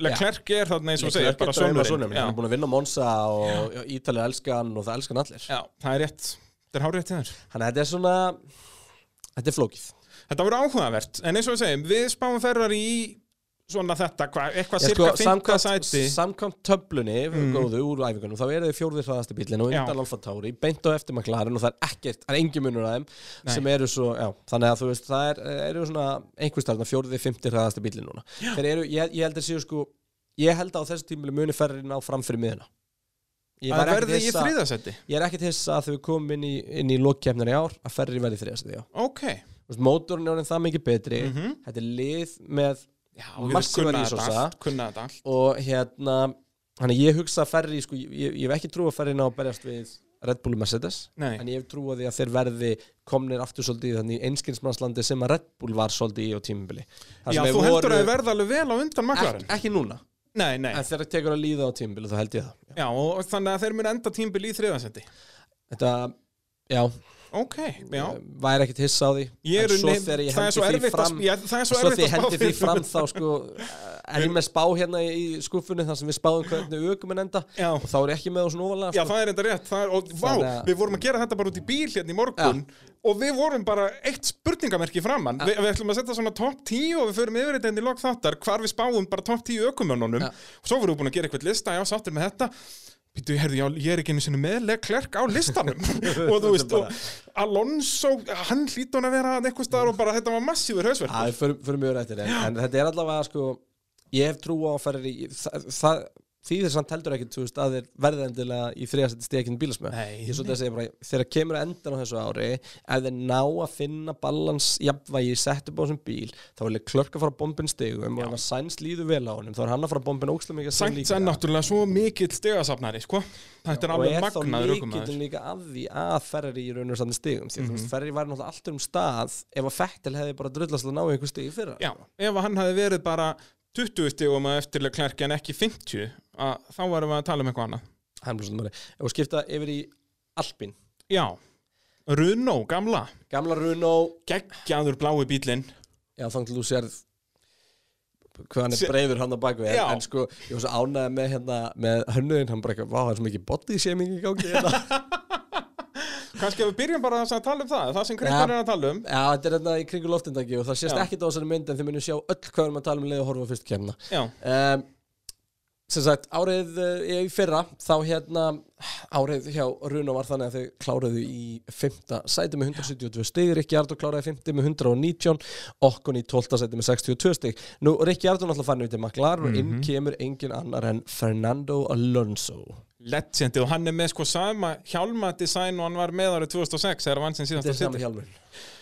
Leclerc er þarna eins og segir bara sonurinn Hann er búin að vinna á Monza og. Ítalið elskan og það elskan allir. Já, það er rétt, þetta er hárið til þér. Þannig að þetta er svona Þetta er flókið. Þetta voru áhugavert, en eins og við segjum við spáum ferrar í svona þetta, hva, eitthvað cirka sko, 5. samkvæmt, sæti. samkvæmt töflunni góðu úr æfingunum, þá eru þið fjórðir hraðasti bílinn og undan Alfa Tauri, beint á eftir McLaren og það er ekkert, það er engin munur að þeim Nei. sem eru svo, já, þannig að þú veist það er, eru svona einhvers starfna fjórði, fymti hraðasti bílinn núna. Þeir eru, ég, ég held að séu sko ég held að á þessu tímuli muni ferri ná fram fyrir miðuna ég að var ekkert verði í þriðasetti ég er ekkert hissa að þau komum inn í, inn í lokkjefnir í ár að ferri verði þriðasti, já. Ok, mótorinn er orðinn það mikið betri. Mhm. þetta er lið með já, þetta allt og hérna hann ég hugsa að ferri sko, ég, ég hef ekki trú að ferri ná að berjast við Red Bull og Mercedes Nei. en ég hef trú að því að þeir verði komnir aftur svolítið í þannig einskinsmannslandi sem að Red Bull var svolítið í á tímubili Það Já, þú heldur voru- að þið verða alveg vel á undan maklarinn ekki, ekki núna, Nei, nei, en þegar það tekur að líða á tímubili þá held ég það. Já, og þannig að þeir mun enda tímbil í þriðasetti þetta, já, Ok, já. Væri ekkert hissa á því. Ég er en svo unni, þegar ég það er hendi svo því fram já, það er svo erfitt því að spá hendi því fram þá sko er ég með spá hérna í skuffunni þar sem við spáðum hvernig aukumenn enda. Já. og þá er ég ekki með á svona ofalega Já, sko. það er enda rétt, er, og vá, Þannig að- við vorum að gera þetta bara út í bíl hérna í morgun og við vorum bara eitt spurningamerki framann Vi, við ætlum að setja svona topp 10 og við förum yfir þetta inn í lok þáttar hvar við spáum bara topp 10 ökumönnunum. Já. og svo vorum við búin að gera eitthvað lista, já, sáttir með þetta Býtu, herðu, já, ég er ekki einu sinni með Leclerc á listanum. Og þú veist, og Alonso, hann hlýtur hann að vera eitthvað staðar og bara þetta var massífur hausverk. Já, við förum, förum mjög rættir en, en þetta er allavega sko ég hef trú á að ferri það, það, því þess samt heldur ekkert þú veist, að þeir verða endilega í þriðasetti stekinn bílasmöð ég er svolítið að segja bara þegar kemur að endan á þessu ári ef þeir ná að finna balans jafnvægi sett upp á þessum bíl þá vil ég klörka fara bombin stegum og að sæns líður vel á honum þá er hann að fara bombin ókslega mikið að Sainz er náttúrulega svo mikill stegasafnari, sko. Þetta er og alveg er þá magnaður ökumaður líkillin líka að því að Ferrari í raun og sann stigum því að Mhm. þú veist Ferrari væri náttúrulega alltaf um stað ef að að í hann 20 stigum að eftirlega klærki en ekki 50 að, þá varum við að tala um eitthvað annað. Við skipta yfir í Alpin Já, Runo, gamla. Gamla Renault geggjaður blái bílinn já þá til þú sérð hvað hann er Sé- breiður hann á baku en, en sko ég var svo ánægð með hérna með hönnuðin hann bara eitthvað vá það er svo mikið body shaming í gangi hérna. Kannski að við byrjum bara að tala um það það sem Ja. Kristján er að tala um. Já þetta er hérna í kringu loftindaki og það sést Já. ekkit á þessari mynd en þið munum sjá öll hvað við erum að tala um leið og horfa á fyrstu kemna Já, um, sem sagt árið uh, í fyrra þá hérna árið hjá Runo var þannig að þau kláruðu í fymta sæti með 172 stig Rikki Ardó kláraði fymti með 119 Okkon í 12. sæti með 62 stig. Nú Rikki Ardó náttúrulega fann við til maklar og inn kemur engin annar en Fernando Alonso. Legendi og hann er með sko sama hjálmadesign og hann var með árið 2006 þegar hann vann sem er að Nei,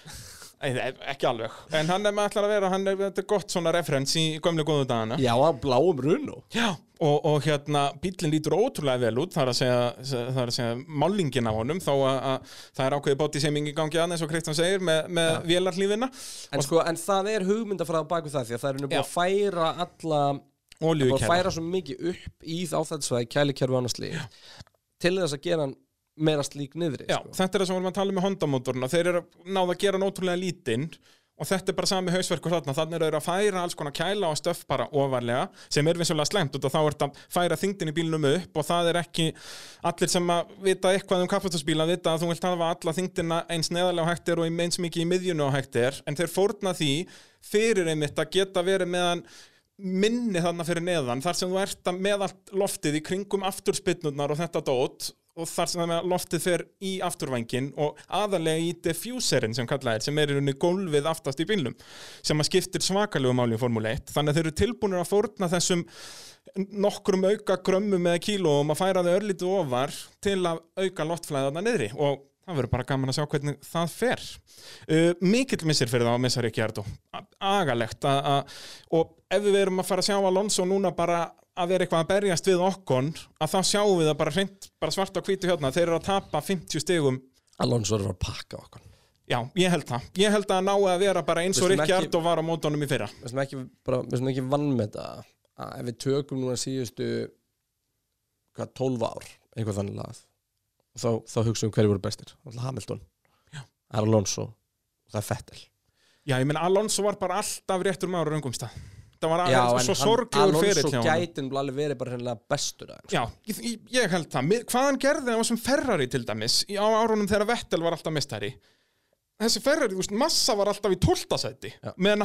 ekki alveg, en hann er með allar að vera hann er, þetta er gott svona referens í gömlu góðu dagana. Já, á bláum Runo Já, og, og hérna bílinn lítur ótrúlega vel út það er að segja, það er að segja málingin á honum þó að, að það er ákveðið bóti seming í gangi aðeins og Kristján segir með, með ja. vélarhlífina. En, sko, en það er hugmyndafræða baku það því að það er nú búið Já. að færa alla að færa svo mikið upp í áþættisvæði kælikerfi annars líf til þess að gera hann meira slík niðri Já, sko. þetta er það sem við erum að tala um með Honda-mótoruna þeir eru náða að gera nótrúlega lítinn og þetta er bara sami hausverkur þarna þannig eru þeir að færa alls konar kæla og stöff bara ofarlega sem er vissulega slemt og þá er þetta að færa þingdin í bílnum upp og það er ekki allir sem að vita eitthvað um kaffastasbíla vita að þú vilt hafa alla þingdina eins neðarlega og hægt er og eins mikið í miðjunu og hægt er en þeir fórna því fyrir einmitt að geta verið meðan minni þarna fyrir neðan þar sem þú ert að með allt loftið í kringum afturspinnurnar og þetta dót og þar sem loftið fer í afturvængin og aðalega í diffuserin sem kallað er, sem er í rauninni gólfið aftast í bílnum, sem að skiptir svakalegu máli í Formule 1, þannig að þeir eru tilbúinir að fórna þessum nokkrum auka grömmum eða kílóum að færa þau örlítið ofar til að auka loftflæðarna niðri. Og það verður bara gaman að sjá hvernig það fer. Uh, mikill missir fyrir það að missa Rikki Ardó agalegt og ef við erum að fara að sjá Alonso núna bara að vera eitthvað að berjast við okkon að þá sjáum við það bara, hreint, bara svart á hvítu hérna. Þeir eru að tapa 50 stigum. Alonso er að pakka okkur já, ég held það, ég held að ná að vera bara eins og Rikki Ardó var á mótonum í fyrra. Við sem ekki, vann með þetta að ef við tökum núna síðustu hvað, 12 ár eitthvað þannig lagað þá, þá hugsaum við hverju voru bestir. Alltaf Hamilton, Já. það Alonso. Það er Fettel Já, ég menn Alonso var bara alltaf réttur maður á röngum stað Það var alveg en svo sorglegur Alonso fyrir honum gætin alveg verið bara hennilega bestur aðeins Já, ég, ég- held það Hvað hann gerði á þessum Ferrari til dæmis í- á árunum þegar Vettel var alltaf mestari Þessi Ferrari, þú veist, Massa var alltaf í 12. sæti Já. meðan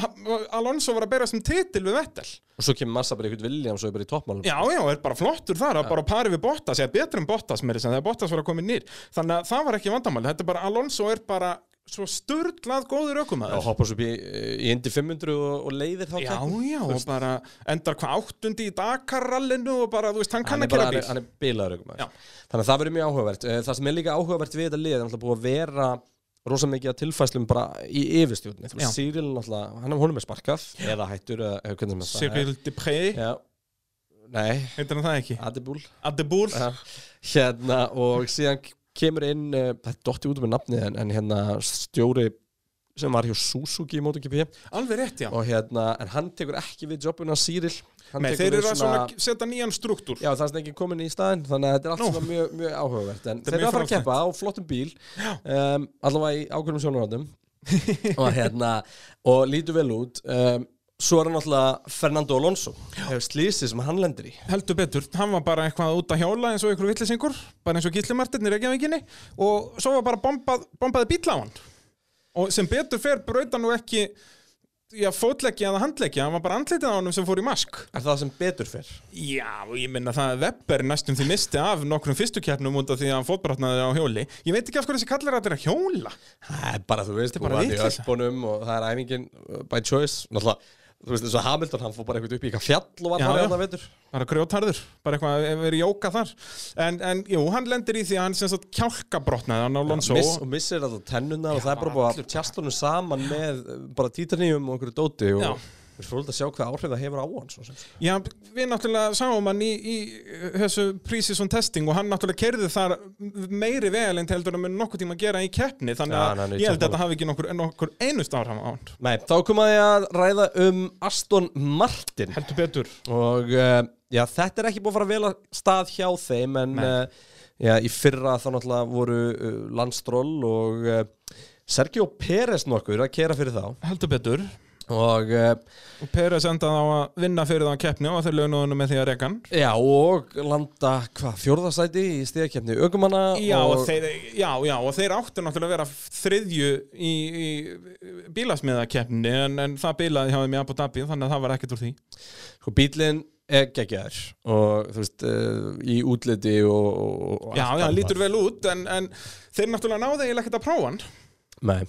Alonso var að bera sem titil við Vettel og svo kemur massa bara einhvern Williams og er bara í toppmálum Já, já, er bara flottur þar, ja. bara pari við Bottas eða betur en Bottas með þess að Bottas var að koma nýr þannig að það var ekki vandamáli, þetta er bara Alonso er bara svo sturglað góður og ökumæður hoppar svo upp í, í Indy 500 og, og leiðir þá Já, keppni. já, og bara endar hvað áttundi í Dakar-rallinu og bara, þú veist, hann kann hann að er, bíl hann er bilaður ökumæður þannig að það verður mjög áhugavert. Eh, það sem er líka áhugavert við þetta lið er náttúrulega búið að vera rosa mikið að tilfæslum bara í yfirstjórni þú veist, Cyril náttúrulega, hann er honum er sparkað eða hættur, það Cyril Já, nei, heitir hann það ekki? Adebúl, Já. hérna og síðan kemur inn uh, þetta er dotti út með nafnið en, en hérna stjóri sem var hjá Suzuki í MotoGP alveg rétt, já. Hérna, en hann tekur ekki við jobbuna Nei, tekur þeir eru að svona setja nýjan struktúr. Já, það er ekki komin í staðinn, þannig að þetta er allt Nú. svona mjög, mjög áhugavert. En þeir eru að fara að keppa á flottum bíl um, Allavega í ákveðnum sjónarhóttum Og hérna, og lítur vel út um, Svo er hann náttúrulega Fernando Alonso. Hefur slísið sem hann lendir í. Heldur betur, hann var bara eitthvað út að hjóla eins og ykkur villisingur, bara eins og gíslimartin í Reykjavíkinni og svo var bara bombað, bombaði bíl á hann. Og sem betur fer brauta nú ekki já, fótleggja eða handleggja, hann var bara andlitið á honum sem fór í mask. Er það sem betur fyrr? Já, og ég minna það að Webber næstum því misti af nokkrum fyrstu keppnum út af því að hann fótbrotnaði á hjóli. Ég veit ekki af hverju þessi kallar að þú veist, í eins og Hamilton Hann fór bara eitthvað upp í eitthvað fjall og var Já, bara já. hérna veitur bara grjótarður, bara eitthvað að vera jóka þar en, en jú, hann lendir í því að hann sem sagt kjálkabrotnaði hann á Lonso Miss, og missir þetta tennuna og það er bara búið að tjastlunum saman með bara títarníum og einhverju dóti og Já. Við fyrir að sjá hvað áhrif það hefur á hann svo sem. Já, við náttúrulega sáum hann í, í þessu pre-season testing og hann náttúrulega kerði þar meiri vel en heldur að mun nokkuð tíma að gera í keppni þannig að í ég held að þetta hafi ekki nokkur, nokkur einust áhrif á hann. Nei, þá komaði að ræða um Aston Martin. Heldur betur. Og uh, já, þetta er ekki búið að fara vel að stað hjá þeim en uh, já, í fyrra þá náttúrulega voru uh, Landstról og Sergio Pérez nokkur að kera fyrir þá. Heldur betur og uh, Peres endaði á að vinna fyrir það á keppni og þeir lögnu honum með því að reka hann. Já, og landa hvað, fjórðasæti í stíðakefni aukumanna Já, og, og þeir, já, já, og þeir áttu náttúrulega að vera þriðju í, í bílasmiðakeppni en, en það hjá þeim í Abu Dhabi þannig að það var ekkert úr því. Sko, bílinn er geggjaður og þú veist, uh, í útliti og, og, og Já, annað. lítur vel út en, en þeir náttúrulega náðu eiginlega ekkert að prófa hann Nei,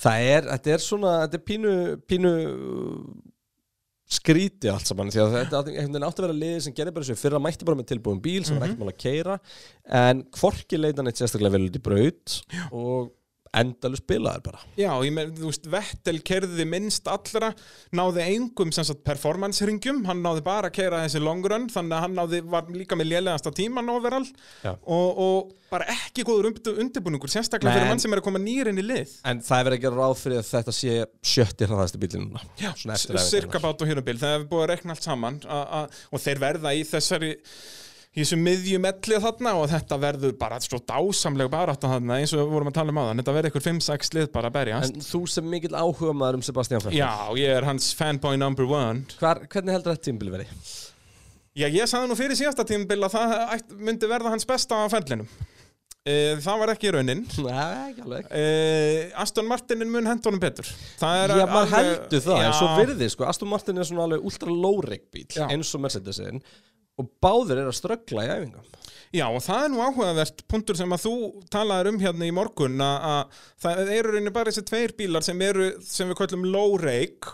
það er, þetta er svona, þetta er pínu, pínu skríti allt saman því að þetta veginn átti að vera liðið sem gerði bara þessu fyrra mætti bara með tilbúin bíl sem var ekkert mál að keira en hvorki leitan eitt sérstaklega vel út í braut og endalu spilaðar bara Já, ég með, þú veist, Vettel kerði minnst allra, náði engum sem sagt performance-ringjum, hann náði bara að kera þessi long run, þannig að hann náði, var líka með lélegasta tíman overall og, og bara ekki góður undir, undirbúningur, sérstaklega fyrir mann sem er að koma nýr inn í lið. en það er verið að gera ráð fyrir að þetta sé sjötti hraðasti bílinn núna Já, æfingarnar. sirkabát og hérubil, það hefur búið að rekna allt saman og þeir verða í þessari þessu miðjum ellið þarna og þetta verður bara svo dásamleg barátta þarna eins og við vorum að tala um aðan, þetta verður ykkur 5-6 lið bara að berjast. En þú sem mikill áhuga maður um Sebastian Vettel Já, ég er hans fanboy number one Hvar, hvernig heldur þetta tímbil verið? Já, ég sagði nú fyrir síðasta tímabil að það myndi verða hans besta á ferlinum. E, það var ekki raunin. Nei, ekki alveg E, Aston Martinin mun henda honum betur. Já, maður heldur það, en svo virði sko, Aston Martin er svona alveg ultra low-rig bíl eins og Mercedesin og báðir er að ströggla í æfingum Já, og það er nú áhugavert punktur sem að þú talaðir um hérna í morgun að, að það eru rauninni bara þessi tveir bílar sem eru, sem við kallum low rake.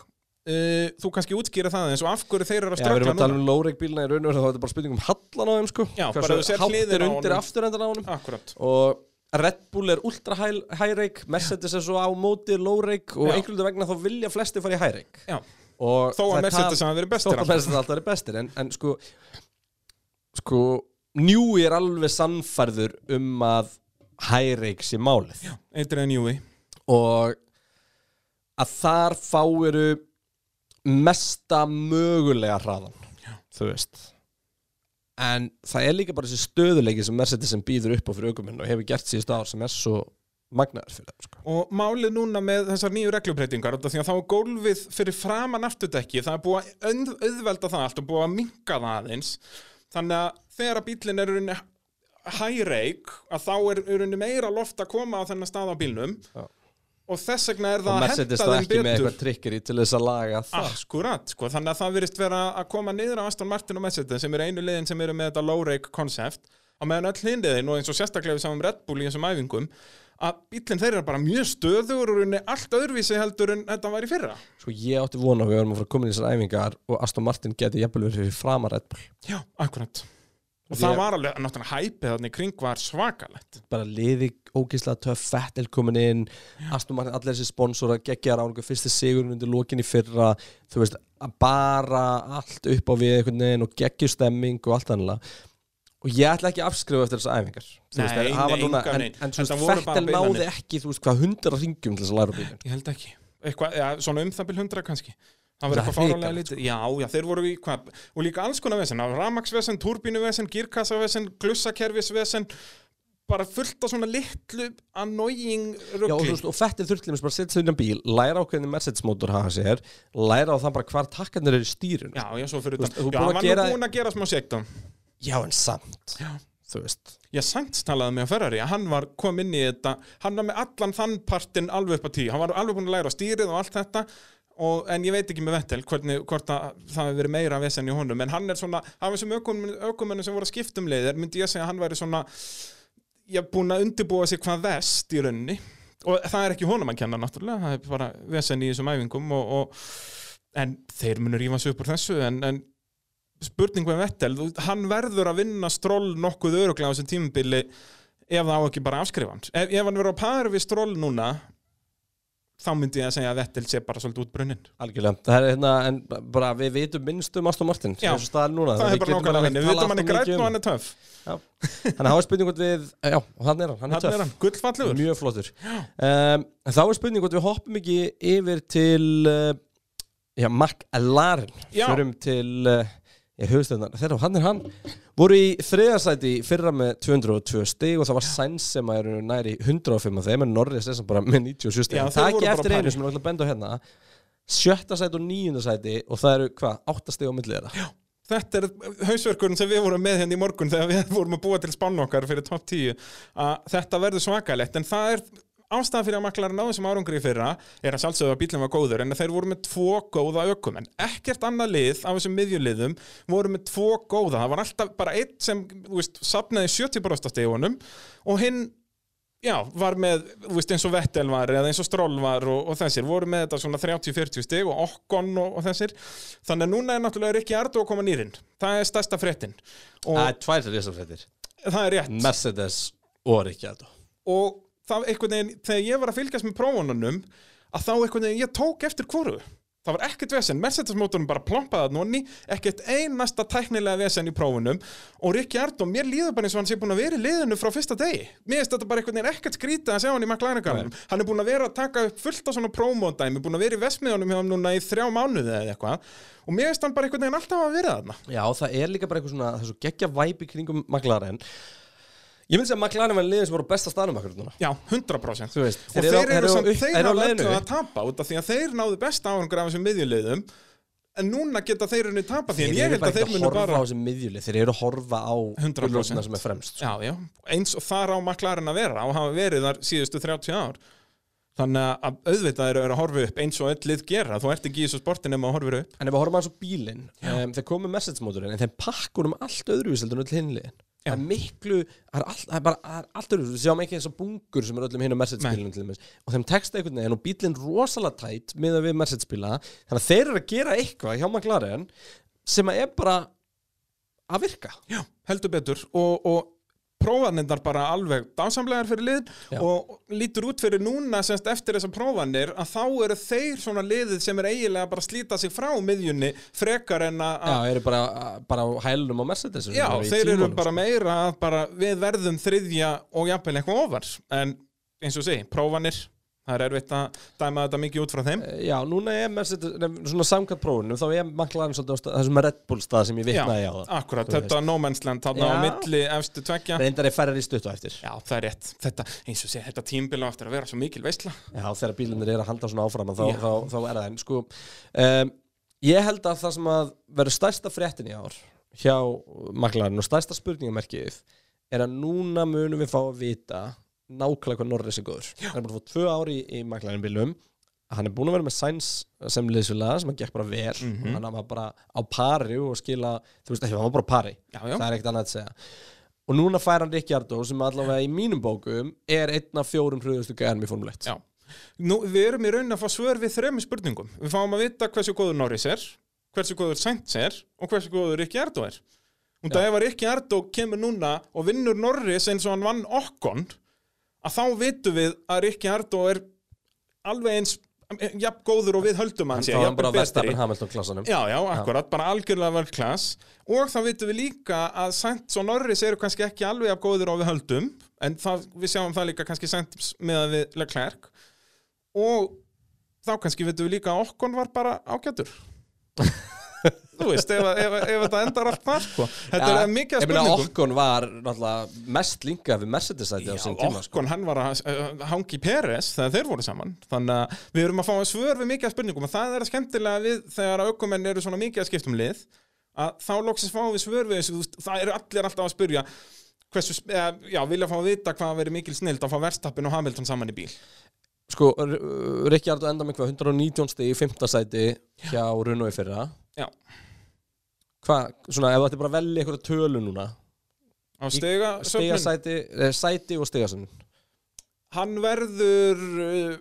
Uh, þú kannski útskýra það eins og af hverju þeir eru að Já, við erum að tala um low-rig bílna í raun og þá er þetta bara spurning um hallan á þeim sko Já, bara Hversu þú sérð hátt hliðina er á undir honum. afturendan á honum Akkurat. og Red Bull er ultra high- high-rig Mercedes er svo á móti low-rig og einhverjum vegna þá vilja flesti fara í high-rig Já. og Þó að er Mercedes hafa verið bestir. að Mercedes alltaf er bestir en, en sko sko Newey er alveg sannfærður um að high-rig sé málið Adrian Newey. og að þar fáiru mesta mögulega hraðan Já. þú veist en það er líka bara þessi stöðuleiki sem Mercedes sem býður upp á fyrir aukuminn og hefur gert síðust ár sem er svo magnaður fyrir þeim sko. Og málið núna með þessar nýju reglubreitingar því að þá er gólfið fyrir framan afturdekki, það er búið að auð- auðvelda það allt og búið að minka það aðeins þannig að þegar að bílinn er rauninni hæreik að þá er rauninni meira loft að koma á þennan stað á bílnum. Já. og þess vegna er og það að Mercedes henda það þeim ekki með betur. eitthvað trikkeri til þess að laga það. Akkurat, sko, þannig að það virðist vera að koma niður á Aston Martin og Mercedes sem eru einu liðin sem eru með þetta low rake koncept á meðan öll hindiðin og eins og sérstaklega við sáum Red Bull í þessum æfingum að bílinn þeir eru bara mjög stöður og allt öðruvísi heldur en þetta var í fyrra. Sko ég átti vona að við verðum að fara að koma í þessar æfingar og Aston Martin geti jafnvel verið framar Bull. Já, akkurat. Og það var alveg, náttúrulega hæpið þannig kring var svakalegt. Bara liði ógíslega töff Fettel komin inn, Aston Martin allir þessi sponsora, geggja ráningu, fyrsti sigurinn undir lokin í fyrra, þú veist bara allt upp á við og geggju stemming og allt annað og ég ætla ekki að afskrifa eftir þessar æfingar. Nei, veist, hafa nei, núna, engan en, veginn. en Þetta bara Fettel náði ekki þú veist hvað hundra ringjum til þess að læra bílun Ég held ekki. Eitthvað, ja, Svona um það bil hundra kannski. Það var eitthvað fárálega lítið. Já, já, þeir voru í hvað Og líka alls konar vesen. Ramaksvesen, turbínuvesen, girkassavesen, glussakerfisvesen Bara fullt af svona litlu annoying Já, og, þú rugli. veist, og Fettel þurfti bara setja sig á bíl, læra á hvernig Mercedes mótor hafa sér, læra á það bara hvar takkarnir eru í stýrun Já, já, svo fyrir Þú veist, utan. þú Já, búin að hann var gera- nú búin að gera smá sekta Já, en samt. Já. Þú veist. Ég Sainz talaði með Ferrari. Að hann var kom inn í þetta Hann var með allan þann partinn alveg upp á tíu. Hann var alveg búin að læra stýrið og allt þetta og, En ég veit ekki með Vettel hvernig, hvort að það hefur verið meira vesen í honum. En hann er svona, af þessum ökumennu sem voru að skipta um leiðir myndi ég segja að hann væri svona Ég er búin að undirbúa sig hvað vest í rauninni. Og það er ekki honum að kenna náttúrulega. Það er bara vesen í þessum æfingum og, og, En þeir munur rífa sig upp úr þessu En, en spurning með Vettel, hann verður að vinna stról nokkuð öruglega á þessum tímubili ef það á ekki bara að afskrifa hans ef, ef hann verður á pari við stról núna þá myndi ég að segja að Vettel sé bara svolítið út brunnin Algjörlega, það er hérna, en bara við vitum minnst um Aston Martin, Já. það er bara ekki henni, við vitum hann er grætt og um. hann. er töff. Þannig að hafa spurning hvort við, já, hann er hann, hann er er töff. hann, gullfallegur Mjög flottur. Um, þá er spurning við hoppum ekki yfir til uh, Já, McLaren. Já. Förum til uh, Já, höfustöðnar, þeirra, hann er hann Voru í þriðarsæti fyrra með 202 stig og það var Sainz sem er næri 105 af þeim en Norris er sem bara með 97 stig. Það voru ekki eftir einu sem er alltaf benda á hérna. Sjötta sæti og níunda sæti og það eru, hvað, átta stig á millið þeirra? Þetta er hausverkurinn sem við vorum með hérna í morgun þegar við vorum að búa til spann okkar fyrir top 10 að þetta verður svakalegt en það er ástæðan fyrir að maklar náðu sem árangri fyrra er að sjálfsögðu að bílinn var góður en þeir voru með tvo góða ökum en ekkert annað lið af þessum miðjuliðum voru með tvo góða, það var alltaf bara einn sem, þú veist, sapnaði 70% stegunum og hinn Já, var með, þú veist, eins og Vettel var eða eins og Stroll var og, og þessir voru með þetta svona 30-40 stig og Okkon og, og þessir, þannig að núna er náttúrulega Rikki Ardó að koma nýrinn, það er stærsta fréttin. Og Það er er Mercedes og Ricciardo og það einhvern veginn, þegar ég var að fylgjast með prófununum, að þá einhvern veginn ég tók eftir hvoru. Það var ekkert vesen, Mercedes mótorum bara plompaði að nonni ekkert einasta tæknilega vesen í prófunum. Og Rikki Ardó, mér líður bara eins og hann sé búin að vera í liðinu frá fyrsta degi. Mér finnst þetta bara einhvern veginn ekkert skrítið að sjá hann í McLaren-garðinum hann er búin að vera að taka upp fullt af svona prómódæmi, búin að vera í vesmiðunum hjá hann núna í þrjá mánuði eða eitthvað. Og mér finnst hann bara einhvern veginn alltaf að vera þarna. Já, það er líka bara eitthvað svona, það svo geggja væp í kringum McLaren Ég myndi að McLaren var liðin sem voru besta staðnum akkur núna. Já, 100% Þú veist, og þeir eru, eru samt, þeir eru hafa öllu að tapa út af því að þeir náðu besta árangur af þessum miðjulegðum en núna geta þeir unni tapa því en ég eru held bara að þeir ekki að munu horfa bara á þessi miðjuli Þeir eru að horfa á 100%. gullrósina sem er fremst sko. já, já, eins og þar á maklarinn að vera og hafa verið þar síðustu 30 ár. Þannig að auðvitað eru að horfa upp eins og öll lið gera, þú ert ekki í þessu sportin nema að horfa upp. En ef við horfum aðeins á bílinn um, Þeir komu message mótorinn En þeim pakkur um allt öðruvíseldur en öll hinliðin Það er miklu, það er, all, það er bara það er allt öðru, við sjáum ekki eins og bungur sem er öllum hinn á dæmis. Og þeim texta einhvern veginn og bílinn rosalega tætt miðað við Mercedes-bíla. Þannig að þeir eru að gera eitthvað hjá McLaren sem að er bara að virka. Já, heldur betur. Og, og prófanirnar bara alveg dásamlegar fyrir lið Já. og lítur út fyrir núna semst eftir þessar prófanir að þá eru þeir svona liðið sem er eiginlega bara slíta sig frá miðjunni frekar en að Já, eru bara, bara á hælunum á Mercedes Já, í þeir eru tímunum, bara sko. meira að bara við verðum þriðja og jafnvel eitthvað ofar en eins og segi, prófanir það er erfitt að dæma þetta mikið út frá þeim. Eh, Já, núna er nefn, svona samkvæmt prófunum þá er McLaren svolítið á þessum Red Bull stað sem ég vitnaði á. það akkurat, þetta no man's land þarna á milli efstu tveggja. Reyndar er færri stutt á eftir. Já, það er rétt, þetta, eins og sé, þetta tímbil á eftir að vera svo mikil veistla Já, þegar bílinir er að halda svona áfram þá, þá, þá er það einn sko, um, Ég held að það sem að verður stærsta fréttin í ár hjá McLaren og stærsta spurningamerkið er að núna munum við fá að vita nákvæmlega hvað Norris er góður. Hann er búin að fá tvö ári í, í McLaren bílum hann er búin að vera með Sainz sem liðsfélaga sem hann gekk bara vel. Mhm. hann var bara á pari og skila þú veist ekki, hann var bara á pari. Já, já, það er ekkert annað að segja. Og núna fær hann Ricciardo sem allavega í mínum bókum er einn af fjórum hröðustu gæðanum í Formule 1 já. Nú, við erum í raunin að fá svör við þremi spurningum. Við fáum að vita hversu góður Norris er hversu góður Sainz er og hversu góður Rikki Ardó er. Og það ef að Rikki Ardó kemur núna og vinnur Norris eins og hann vann okkon að þá vitum við að Rikki Ardó er alveg eins jafn góður og við höldum hann. Verstappen Hamilton klassanum Já, já, akkurat, bara algjörlega vel klass og þá vitum við líka að Sainz og Norris eru kannski ekki alveg af góður og við höldum en það, við sjáum það líka kannski Sainz með að við Leclerc. Og þá kannski vitum við líka að okkon var bara ágætur Þú veist, ef, ef, ef þetta endar allt þar sko. Þetta er mikið meina spurningum Okkon var mest linkað við Mercedes-sæti á sín tíma sko. okkon hann var að uh, hangi Peres þegar þeir voru saman þannig að við erum að fá að svör við mikið af spurningum og það er að skemmtilega við þegar aukumenn eru svona mikið að skipta um lið að þá loksins fáum við svör við þessu það eru allir alltaf að spurja hversu, eða, já, vilja fá að vita hvað verið mikil snild að fá Verstappen og Hamilton saman í bíl Sko, Ricciardo enda með hvað 119 stið í 5. sæti hjá Runo í fyrra Já. Hvað, svona, ef þú ætti bara að velja einhverja tölu núna á stiga Stiga söfnun, sæti, eh, sæti og stigasönnun hann verður uh,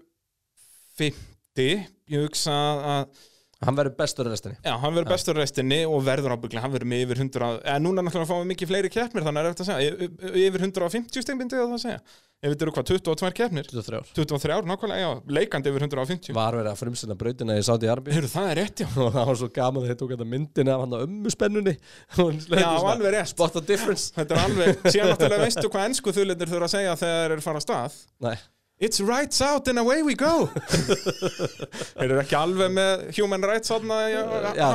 50 ég hugsa að Hann verður bestur í restinni. Já, hann verður bestur í restinni og verður ábygglega, hann verður með yfir 100 eða núna náttúrulega fáum við mikið fleiri keppnir þannig er eftir að segja, yfir 150 stig myndi ég að það segja, ef þetta eru hvað, 22 keppnir? 23 ár 23 ár, nákvæmlega, já, leikandi yfir 150 Var verið að frumsina brautina í Saudi Arbi Heyrðu, það er rétt, já. Og það var svo gaman að þeir tók þetta myndina af hann á ömmu spennunni Já, alveg rétt. Spot the difference. Þetta er alveg, síðan náttúrulega veistu hvað ennsku þulindir þurfa að segja þegar þeir eru fara á stað. Nei, It's rights out and away we go. Þeir eru ekki alveg með human rights átna já,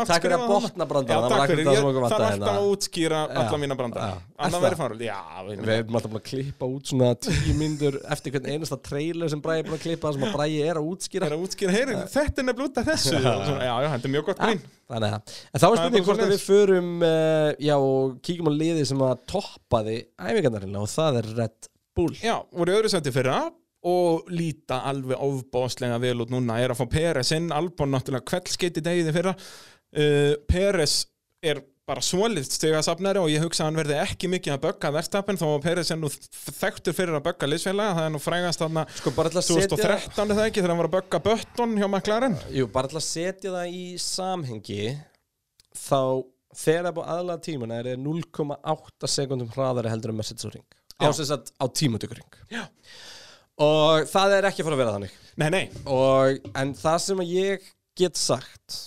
takk fyrir að botna Já, Það var takk fyrir, það þarf vantaði alltaf að útskýra alla Já, mína brandara já. Er Annað það? verið farið, já við- erum alltaf að klippa út svona tíu myndur eftir hvern einasta trailer sem Bræði er búin að klippa sem að Bræði er að útskýra. Er að útskýra, heyri, þetta er nefnilega út af þessu. Og svona, Já, já, þetta er mjög gott grín. Þannig að, en þá er Það er spurning hvort að við förum uh, já og kíkjum á liði sem að toppaði æfingarnarinnar og það er Red Bull. Já, voru í öðru seti fyrra og líta alveg ofbáslega vel út núna er að fá Peres inn, Albon náttúrulega kveldskeitt í degið í fyrra. Uh, Peres er bara svolít stegasafnari og ég hugsa að hann verði ekki mikið að bögga verðstapin þó að Peres er nú þekktur fyrir að bögga liðsfélaga, það er nú frægast þarna Sko bara til að setja 2013 er það ekki þegar hann var að bögga Bötton hjá McLaren? Jú, bara að setja það í samhengi þá þegar það er búið aðlaða tímuna er það 0,8 sekundum hraðari heldur en Mercedes og ring. Á, á tímatökuring. Já og það er ekki fara að vera þannig. Nei, nei, og, en það sem ég get sagt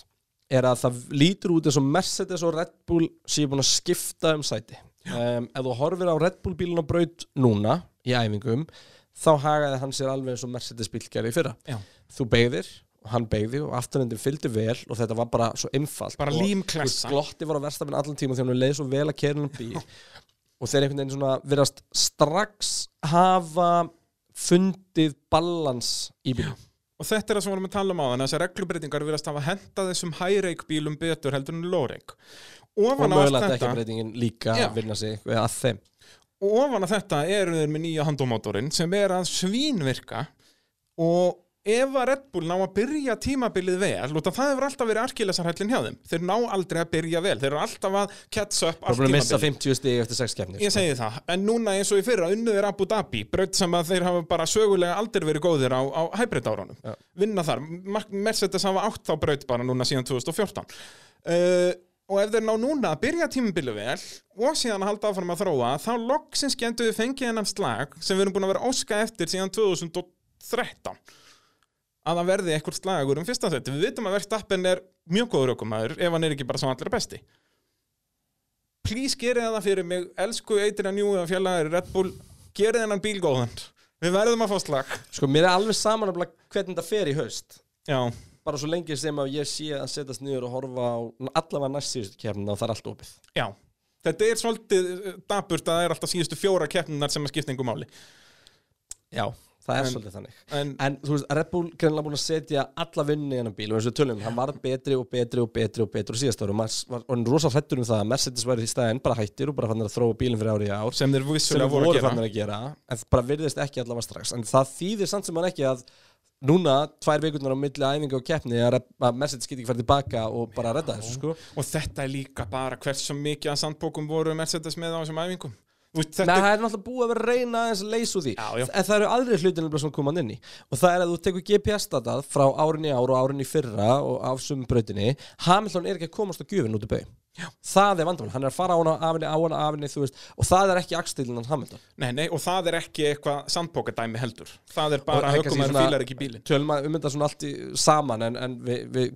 er að það lítur út eins og Mercedes og Red Bull séu búin að skipta um sæti. Um, ef þú horfir á Red Bull bílun á braut núna í æfingum þá hagaði hann sér alveg eins og Mercedes bíl gerði í fyrra. Já. þú beigðir og hann beigði og afturhendin fylgdi vel og þetta var bara svo einfalt. Bara og, límklessa glotti var á verstafinn allan tíma þegar hann leið svo vel að kerinu bíl og þeir einhvern veginn svona virðast strax hafa fundið balans í bíl Og þetta er það sem við vorum að tala um á þannig að þessar reglubreitingar virðast hafa henda þessum high-rake bílum betur heldur en low-rake. Og mögulega þetta breytingin líka vinna sig við að þeim. Og ofan að þetta eru þeir með nýja handómótorinn sem er að svínvirka og ef að Red Bull ná að byrja tímabilið vel og það hefur alltaf verið arkilesarhællin hjá þeim. Þeir ná aldrei að byrja vel, þeir eru alltaf að catch up allt tímabilið. Þú erum að missa 50 stíg eftir 6 kemni. Ég sko. segi það, en núna eins og í fyrra unnuður Abu Dhabi, braut sem að þeir hafa bara sögulega aldrei verið góðir á, á hybrid-áránum, ja. vinna þar. Mercedes hafa átt þá braut bara núna síðan 2014 uh, eh, og ef þeir ná núna að byrja tímabilið vel og síðan að halda áfram að þróa þá loksins getur við fengið 13 að vera að óska eftir síðan 2013 að það verði eitthvað slagur um fyrsta seti við vitum að Verstappen er mjög góður okkumæður ef hann er ekki bara svo allra besti. Please gerið það fyrir mig. Elsku Adrian Newey og félagari Red Bull gerið hennan bíl góðan. Við verðum að fá slag. Sko, mér er alveg saman að hvernig þetta fer í haust. Já, Bara svo lengi sem að ég sé að setjast niður og horfa á allavega næst síðustu kefnina og það er allt opið. Já. Þetta er svolítið dapurt að það er alltaf síðustu fjóra keppninar sem að skipta einhver máli. Já, það er En- svolítið þannig. En En þú veist, Red Bull greinlega búin að setja alla vinnu í hennan bíl og eins og tölum, hann varð betri og betri og betri og betri og síðast ára og maður var orðinn rosa hrættur um það að Mercedes væri í staðinn bara hættir og bara fannir að þróa bílinn fyrir árið í ár sem þeir vissulega voru voru að gera. fannir að gera en bara virðist ekki allavega strax. En það þýðir samt sem hann ekki að núna, tvær vikurnar á milli æfinga og keppni að, Mercedes geti ekki farið tilbaka og bara redda þessu sko. Og þetta er líka bara hversu mikið að sandbókum voru Mercedes með á þessum æfingum Veist, Nei, Þetta það er náttúrulega búið að vera að reyna aðeins að leysa úr því. Já, já. En það eru aðri hlutin nefnilega sem koma inn í. Og það er að þú tekur GPS-datað frá árinni ár og árinni fyrra og af sumum brautinni Hamilton er ekki að komast á gjöfin út í bau Það er vandamál, hann er að fara á hana afinni, á hana afinni, Og það er ekki akstilinn hans Hamilton. Nei, nei, og það er ekki eitthvað sandbókadæmi heldur. Það er bara það er kannski aukumæður svona- fílar ekki bílinn. Tölum að um þetta svona allt í saman En, en við, við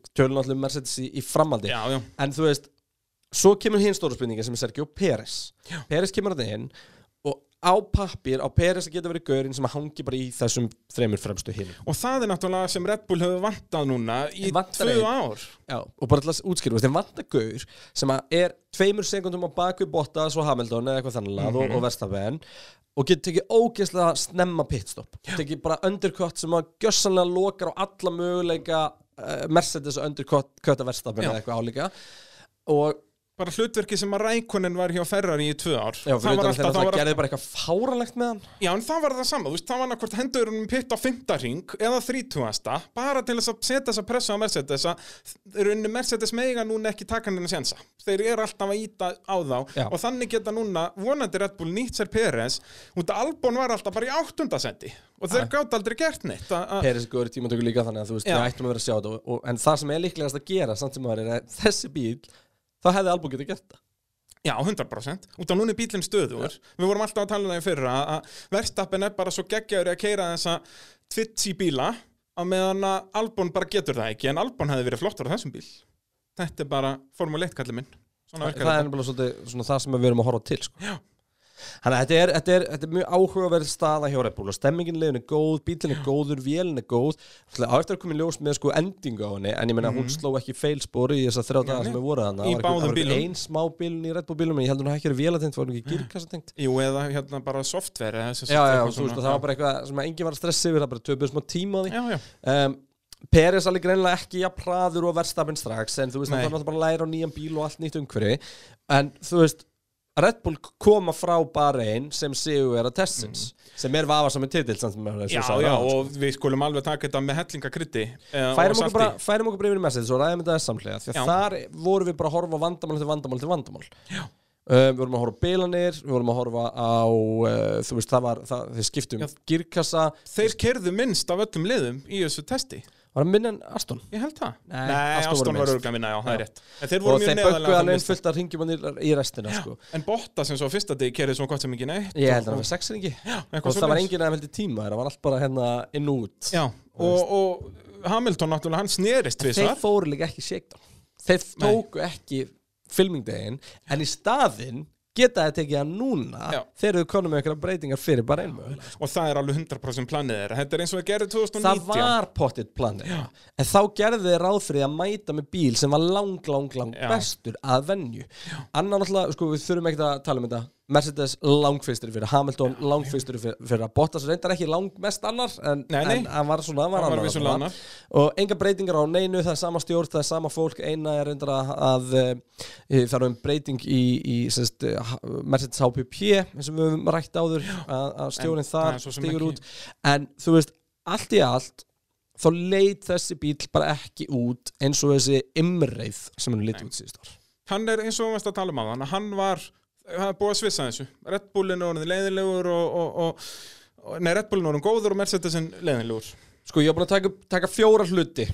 svo kemur hinn stóra spurninga sem er Sergio Pérez. Pérez kemur þetta inn og á pappir, á Pérez að geta verið gaurinn sem hangi bara í þessum þreymur fremstu hinn og það er náttúrulega sem Red Bull hefur vantað núna í tvö ár. Já, og bara að þú veist, þeim vantar gaur sem að er tveimur sekundum á bakvið Bottas og Hamilton eða eitthvað þannig mm og, og Verstappen og getur tekið ógeðslega snemma pitstop. Tekið bara undercut sem að gjössanlega lokar á alla möguleika uh, Mercedes undercut að Verstappen Já. eða eitthvað álíka. Og bara hlutverki sem að Rækonin var hjá Ferrari í tvö ár já, það var alltaf, það það var gerði bara eitthvað fáranlegt með hann Já, en það var það sama, þú veist, það var annarkvort hendur um pitt á fymtarring eða þrítúasta bara til þess að setja þessa pressu á Mercedes að rauninni Mercedes mega núna ekki taka henni sensa. Þeir eru alltaf að íta á þá Já. og þannig geta núna vonandi Red Bull nýtt sér Peres út að Albon var alltaf bara í áttundasendi og þeir gátt aldrei gert neitt. a- Peris góður tímatöku líka þannig að þú veist, við ættum að vera að sjá þetta en það sem er líklegast að gera samt sem maður er að þessi bíl þá hefði Albon getið gert það Já, 100%. Út af núna er bílinn stöður. Við vorum alltaf að tala um það í fyrra að- verðstappin er bara svo geggjaður að keira þessa tvitsi bíla að meðan að Albon bara getur það ekki en Albon hefði verið flottur á þessum bíl. Þetta er bara Formule 1 kallið minn. Svona það virkar er nefnilega svolítið svona það sem við erum að horfa til sko. Já. Þannig að þetta er, þetta, er, þetta er mjög áhugaverð staða hjá Red Bull og stemmingin leiðin er góð, bílinn er góður, vélinn er góð á eftir að koma í ljós með sko endingu á henni en ég meina hún sló ekki feilspori í þess að þrjá daga Mhm. nei. sem við voru þannig Í báðum bílum. ein smá bílinn í Red Bull bílum en ég heldur hún ekki verið vélatengt, var hún ekki girkassatengt Jú, eða hérna bara software Já, já, þú veist, það var bara eitthvað sem enginn var að stressa yfir, það bara töpuð smá tíma á því Já, já, Peres alveg greinilega ekki að praður og verðstapinn strax en þú veist, Nei. það er náttúrulega bara að læra á nýjan bíl og allt nýtt umhverfi en þú veist, Red Bull koma frá Bahrein sem séu er að testins sem er vafasam með titill Mm. já, já, og við skulum alveg taka þetta með hellingakryddi sko. færum okkur, bara, færum okkur bara yfir í Mercedes og ræðum þetta samlega því að Já. þar vorum við bara að horfa vandamál til vandamál til vandamál já. við vorum að horfa á bilanir, við vorum að horfa á uh, þú veist, það var það, þeir skiptum girkassa, Þeir kerðu minnst af öllum liðum í þessu testi var það minn en Aston? Ég held það. Nei, Nei Aston Aston var örgulega minna, já, það er rétt. En þeir voru og mjög þeir neðalega bögguðu á þeim alveg lista. fullt að ringjum í restina sko. En Botta sem svo fyrsta degi kerði svona gott sem ekki neitt Ég held að og- það var ekki eitthvað Og það var svoleiðis. enginn að heldur tíma Það var allt bara hérna inn og út. Já, og, og Hamilton náttúrulega, hann snerist við Þeir fóru líka ekki shakedown. Þeir Nei. tóku ekki filmingdegin En í staðinn geta þeir tekið hann núna Já. Þeir eru konum með einhverja breytingar fyrir bara einmög Og það er alveg 100% planið þeirra. Þetta er eins og að gera 2019 Það var pottitt planið. En þá gerðu þeir ráð fyrir að mæta með bíl sem var lang, lang, lang Já. bestur að venju. Annan náttúrulega, sko við þurfum ekkert að tala um þetta Mercedes langfyrstur fyrir Hamilton langfyrstur fyrir, fyrir að Bottas reyndar ekki langmest annar en, Nei, nei. en hann var svona, var, Hann var annar þarna. annar. og enga breytingar á neinu, það er sama stjórn það er sama fólk, eina er reyndar að, að, að það er um breyting í, í sest, Mercedes HPP eins og við höfum rætt áður að, að stjórnin þar stigur út. En þú veist, allt í allt þá leit þessi bíl bara ekki út eins og þessi imreið sem hann lítið út síðust ár. Hann er eins og við varst að tala um á hann Hann var, það er búið að svissa þessu. Red Bullin er orðin leiðilegur og, og, og, og Nei, Red Bullin er orðin góður og Mercedesin leiðilegur Sko, ég er búin að taka, taka fjóra hluti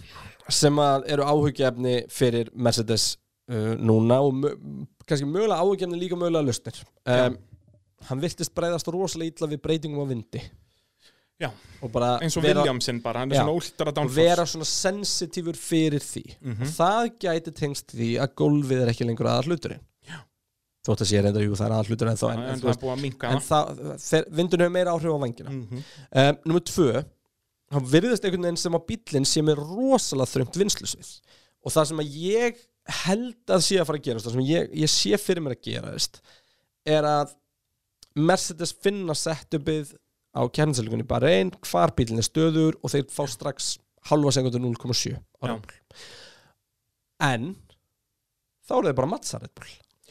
sem eru áhugjefni fyrir Mercedes uh, núna og mö- kannski mögulega áhugjefni líka mögulega lausnir. Um, Hann virtist breyðast rosalega illa við breytingum á vindi. Já, eins og vera, Williamson bara Hann er Já. svona últara og vera svona sensitífur fyrir því. Mhm. og það gæti tengst því að gólfið er ekki lengur aðal hluturinn þótt að sé reyndar, jú, það er aðal hlutur en þá en, en en, það er að minka en það, þeir, vindun hefur meira áhrif á vangina Mhm. um, Númer tvö þá virðist einhvern veginn sem að bíllinn sé með rosalega þröngt vinslusvið og það sem að ég held að sé að fara að gerast það sem ég, ég sé fyrir mér að gerast er að Mercedes finna setupið á kærnselgunni bara einn hvar bílinn er stöður og þeir fá strax halva sekundu 0,7 á Já. Red Bull. En þá eru þeir bara mattsa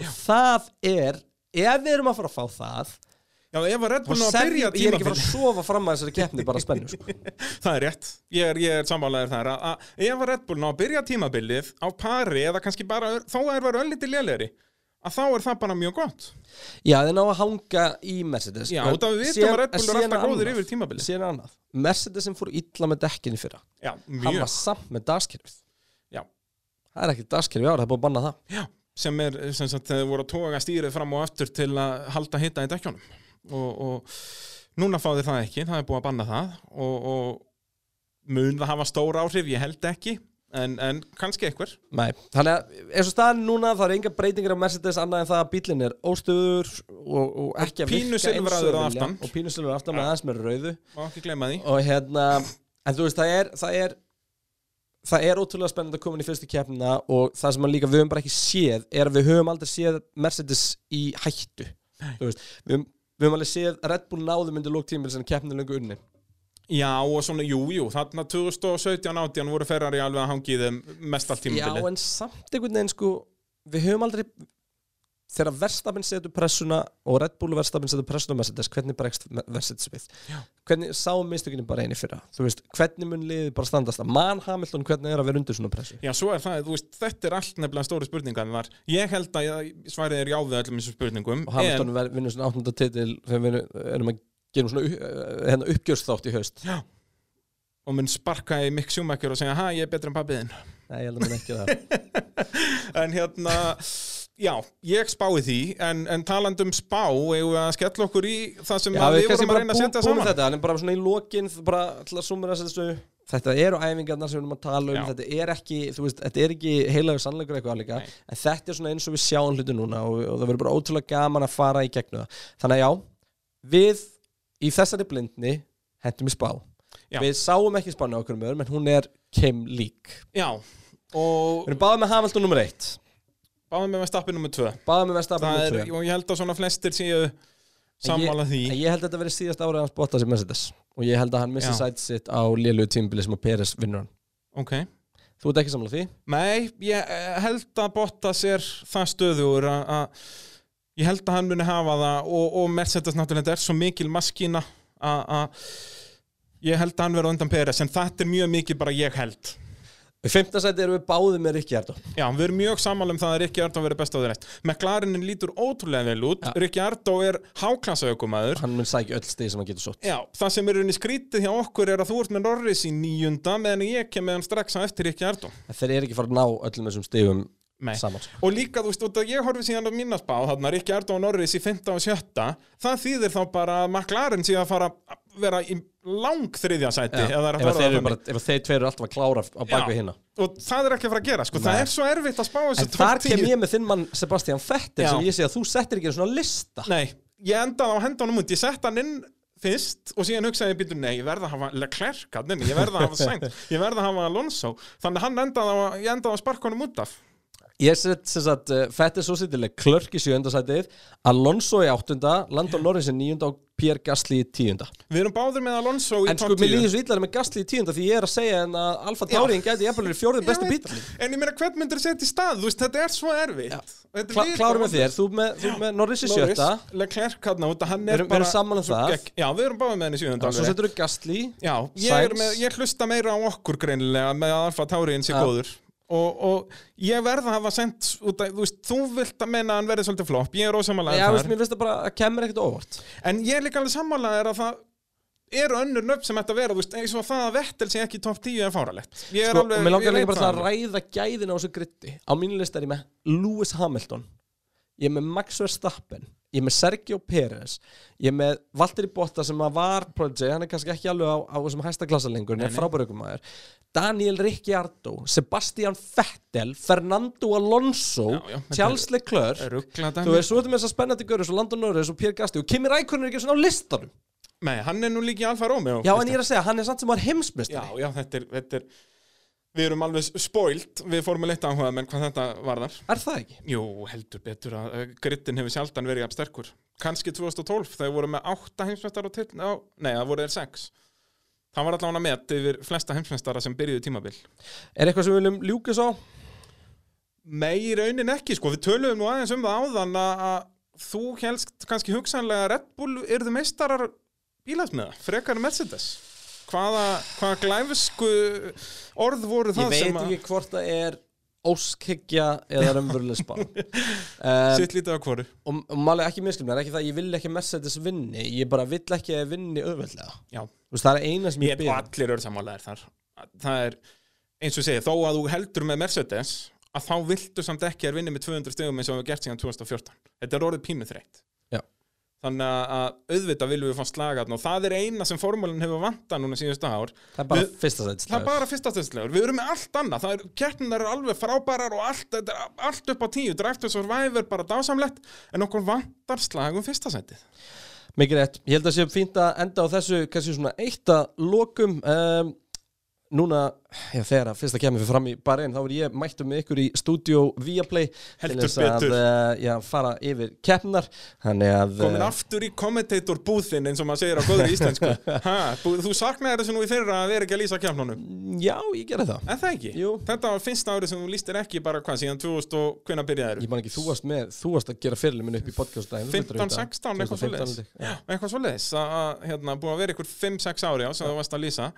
Og það er ef við erum að fara að fá það Já, ef að Red Bull ná að servi, byrja ég er ekki tímabil fara að sofa fram að þessari keppni bara spennu sko. Það er rétt, ég er, ég er sammálaður þar. Að, að ef að Red Bull ná að byrja tímabilið á pari eða kannski bara þó að er verið öllítið lélegri að þá er það bara mjög gott. Já, þeir ná að hanga í Mercedes Já, En út af við vitum að Red Bull er alltaf góðir yfir tímabilið. Síðan annað, Mercedesin fór illa með dekkinni fyrra. Já, Hann mjög. var samt með dagskerfið. Já. Það er ekki dagskerfið ára, það er búið að banna það. Já, sem er sem sagt þeir voru að toga stýrið fram og aftur til að halda hitta í dekkjónum og, og núna fá þeir það ekki, það er búið að banna það. Og, og mun það hafa stór áhrif, ég held ekki en, en kannski einhver. Nei, þannig að eins og staðan núna það er enga breytingar á Mercedes annað en það að bílinn er óstöður og, og ekki að virka eins og vilja. aftan. og pínu silfraður aftan með aðeins með rauðu. Má ekki glemma því. Og hérna, en þú veist það er það er, það er ótrúlega spennandi að koma inn í fyrstu keppnina og það sem líka við höfum bara ekki séð er að við höfum aldrei séð Mercedes í hættu. Veist, við, höfum- við höfum alveg séð Red Bull náðum undir lóktímil sem keppninu lengur unni Já, og svona, jú, jú, þarna 2017-18 voru Ferrari alveg að hangið mest allt Já, tímabilið en samt einhvern veginn sko við höfum aldrei þegar Verstafinn setur pressuna og Red Bull Verstafinn setur pressuna Mercedes hvernig bregst Mercedes við Já. hvernig sáum mistökinni bara eini fyrra? Þú veist, hvernig mun liðið bara standast að mann Hamilton hvernig er að vera undir svona pressu? Já, svo er það, þú veist, þetta er allt nefnilega stóri spurningar. Ég held að svarið er já við öllum þessum spurningum og Hamilton en... vinnur svona áttunda titil þegar við erum að gera svona upp- eh, hérna uppgjörsþátt í haust. En, og mun sparka í Mick Schumacher og segja, ha, ég er betur en pappiðinn Nei, ég held að mun ekki það. En hérna, já, ég spái því en, en talandi um spá við að skella okkur í það sem Já, við við vorum að reyna að setja saman þetta, en bara svona í lokin bara til að sumera þessu þetta eru æfingarnar sem við erum að tala um Já. þetta er ekki, þú veist, þetta er ekki heilagur sannleikur eitthvað líka, Nei. en þetta er svona eins og við sjáum hluti núna og, og það verður bara ótrúlega gaman að fara í gegnum það þannig að já, við í þessari blindni hentum í spá Já. við sáum ekki spánu á okkur með öðrum en hún er kem lík Já, og við erum báðum með Hamilton nummer 1 báðum með stappið nummer 2 báðum Það nummer er, 2 og ég held að svona flestir séu sammála því. ég held að þetta verið síðast árið hans Bottas í Mercedes. Og ég held að hann missi Já. sætt sitt á lélugu tímbili sem að Peres vinnur hann. Ok. Þú ert ekki sammála því? Nei, ég eh, held að Bottas er það stöður að ég held að hann muni hafa það og, og Mercedes náttúrulega er svo mikil maskína að ég held að hann verði á undan Peres en þetta er mjög mikið bara ég held Í fimmta sæti erum við báðið með Rikki Ardó Já, við erum mjög sammála um það að Rikki Ardó verið best á því næst McLarenin lítur ótrúlega vel út. Já. Rikki Ardó er háklassaukumæður Hann mun sækja öll stig sem hann getur sótt. Já, það sem er unni skrítið hjá okkur er að þú ert með Norris í níunda meðan ég kem með hann strax á eftir Rikki Ardó Þeir eru ekki fara að ná öllum þessum sko. Og líka, þú veist, út að ég horfi síðan á mína spá, þarna Rikki Ardó og Norris í 15 og 7 það þýðir þá bara að McLaren sé að fara að vera í lang þriðja sæti Já. eða er að Ef, ef að þeir tveir eru alltaf að klára á bakvið Já. hinna og það er ekki að fara að gera, sko, það er svo erfitt að spá þessu En þar kem 10. ég með þinn mann Sebastian Vettel sem ég sé að þú settir ekki svona lista. Nei, ég endaði á hendanum út, ég sett hann inn fyrst og síðan hugsaði ég býtur, nei, ég verða að hafa Leclerc, ég verða að hafa Sainz, ég verða að hafa Alonso, þannig hann endaði á, endaði á sparkunum út af. Ég set sem sagt uh, Vettel svo sittileg Klörk í sjönda sætið Alonso í áttunda Landon Norris í níunda og Pierre Gasly í tíunda Við erum báður með Alonso í En sko, mér 10. líður svo illar með Gasly í tíunda því ég er að segja en að Alfa Tauri gæti jafnvel verið fjórðið besti bítalín En ég meina, hvern myndir setja í stað, þú veist, þetta er svo erfitt. Þetta er Klá, líka Klárum með vonlaust. þér, þú með, þú með Norris í Norris, sjötta Leclerc hann út, hann Við er erum- við erum bara... sammála um svo það. gegg- Já, við erum báður með henni í sjöðund Svo setur þú Gasly Já, ég, er Sainz. með, ég hlusta meira á okkur greinilega með að Alfa Tauri sé Ja. góður og, og ég verð að hafa sendt út að, þú veist, þú vilt að menna að hann verði svolítið flopp, ég er Já, ósamálaðið veist, þar mér finnst það bara að kemur ekkert óvart. En ég er líka alveg sammálaðið er að það eru önnur nöfn sem þetta vera, þú veist, eins og það að Vettel sé ekki í topp 10 er fáralegt sko, alveg, Og mér langar líka bara að ræða gæðin á þessu gritti Á mínu list er ég með Lewis Hamilton ég er með Max Verstappen ég er með Sergio Pérez ég er með Valtteri Bottas sem var Prodigy, hann er kannski ekki alveg á, á þessum hæsta klassa lengur, en Nei, er frábæraukumæður Daniel Ricciardo, Sebastian Vettel Fernando Alonso Já, já, þetta Charles Leclerc. þú veist, svo ertu með þess að spennandi görur svo Landon Norris og Pierre Gasly og Kimi Rækonen er ekki svona á listanum. Nei, hann er nú líka í Alfa Romeo já, en ég er að segja, hann er samt sem var Já, heimsmyndstari já, þetta er, þetta er Við erum alveg spoilt. Við Formule 1 áhuga menn hvað þetta varðar. Er það ekki? Jú, heldur betur að uh, grittin hefur sjaldan verið jafn sterkur. Kanski 2012, þegar voru með 8 heimsmeistar á til á, Nei, það voru þeir 6 Það var allavega met yfir flesta heimsmeistara sem byrjuðu tímabil. Er eitthvað sem við viljum ljúka svo? Nei, í raunin ekki, sko. Við töluðum nú aðeins um það áðan að, þú helst kannski hugsanlega Red Bull yrðu meistarar bílasmiða, frekar Mercedes Hvaða, hvaða glæfisku orð voru ég það veit sem að ekki hvort það er óskhyggja eða raunveruleg spá. Um, Sitt lítið á hvoru. og, og málega ekki miskilum, ekki það ég vil ekki Mercedes vinni, ég bara vill ekki vinni auðveldlega, Já, Þú veist, það er eina sem ég, ég og byrð allir eru sammálaðir þar. Það er, eins og ég segi, þó að þú heldur með Mercedes að þá viltu samt ekki að vinni með 200 stegum eins og við gert síðan 2014 Þetta er orðið pínu þreytt. Já. Þannig að- að auðvitað viljum við fá slagat og það er eina sem formúlinn hefur vantað núna síðustu ár. Það er bara Við- fyrsta Það við erum með allt annað. Það er, keppninar eru alveg frábærar og allt, er allt upp á tíu. Drive to Survivor, bara dásamlegt. En okkur vantar slag um fyrsta sætið. Mikið rétt, ég held að sé fínt að enda á þessu kannski svona eitt að lokum. Um, Núna, já, þegar að fyrsta kemur fyrir fram í barinn þá er ég mættu með ykkur í stúdíó Viaplay Heldur til þess að uh, já, fara yfir keppnar. Að Komin aftur í kommentator búðin eins og maður segir á góður íslensku. Ha, Þú saknaði þessu nú í fyrra að vera ekki að lýsa keppnunum? Já, ég gerði það. En það ekki? Jú. Þetta var fyrsta árið sem þú lýstir ekki bara hvað síðan 2000 og hvenær byrjaði Ég man ekki, þú varst með, þú varst að gera fyrirli minn upp í podcastdæðin 15, 16, eitthvað svoleiðis. eitthvað svo leiðis að hérna, búið að vera ykkur 5-6 ári á sem þú varst að lýsa.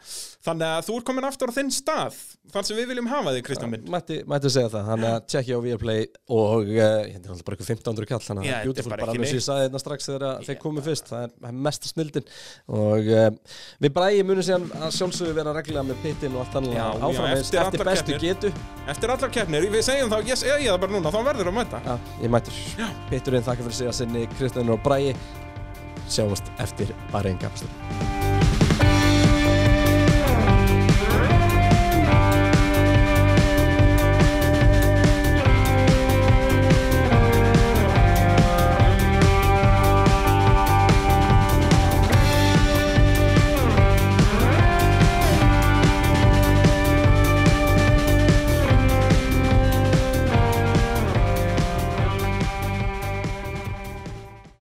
Þannig að þú ert komin aftur á þinn stað þar sem við viljum hafa þig Kristján minn. Mætti, mætti segja það, þannig að tjekkja á Viaplay og uh, hérna er alltaf bara eitthvað 1500 kall þannig að þetta er beautiful, bara alveg sem ég sagði þetta strax þegar að þeir komu fyrst, það er, það er mesta snildin. Og uh, við bræði munum síðan að sjálfsögðu vera reglulega með pittin og allt annað Já, já, áfram eins eftir eftir bestu keppnir. getu. Eftir allar keppnir, við segjum þá, ég segi það bara núna þá verður að mæta. Já, ég mættur Pitturinn þakka fyrir sig að sinni Kristján og Bræði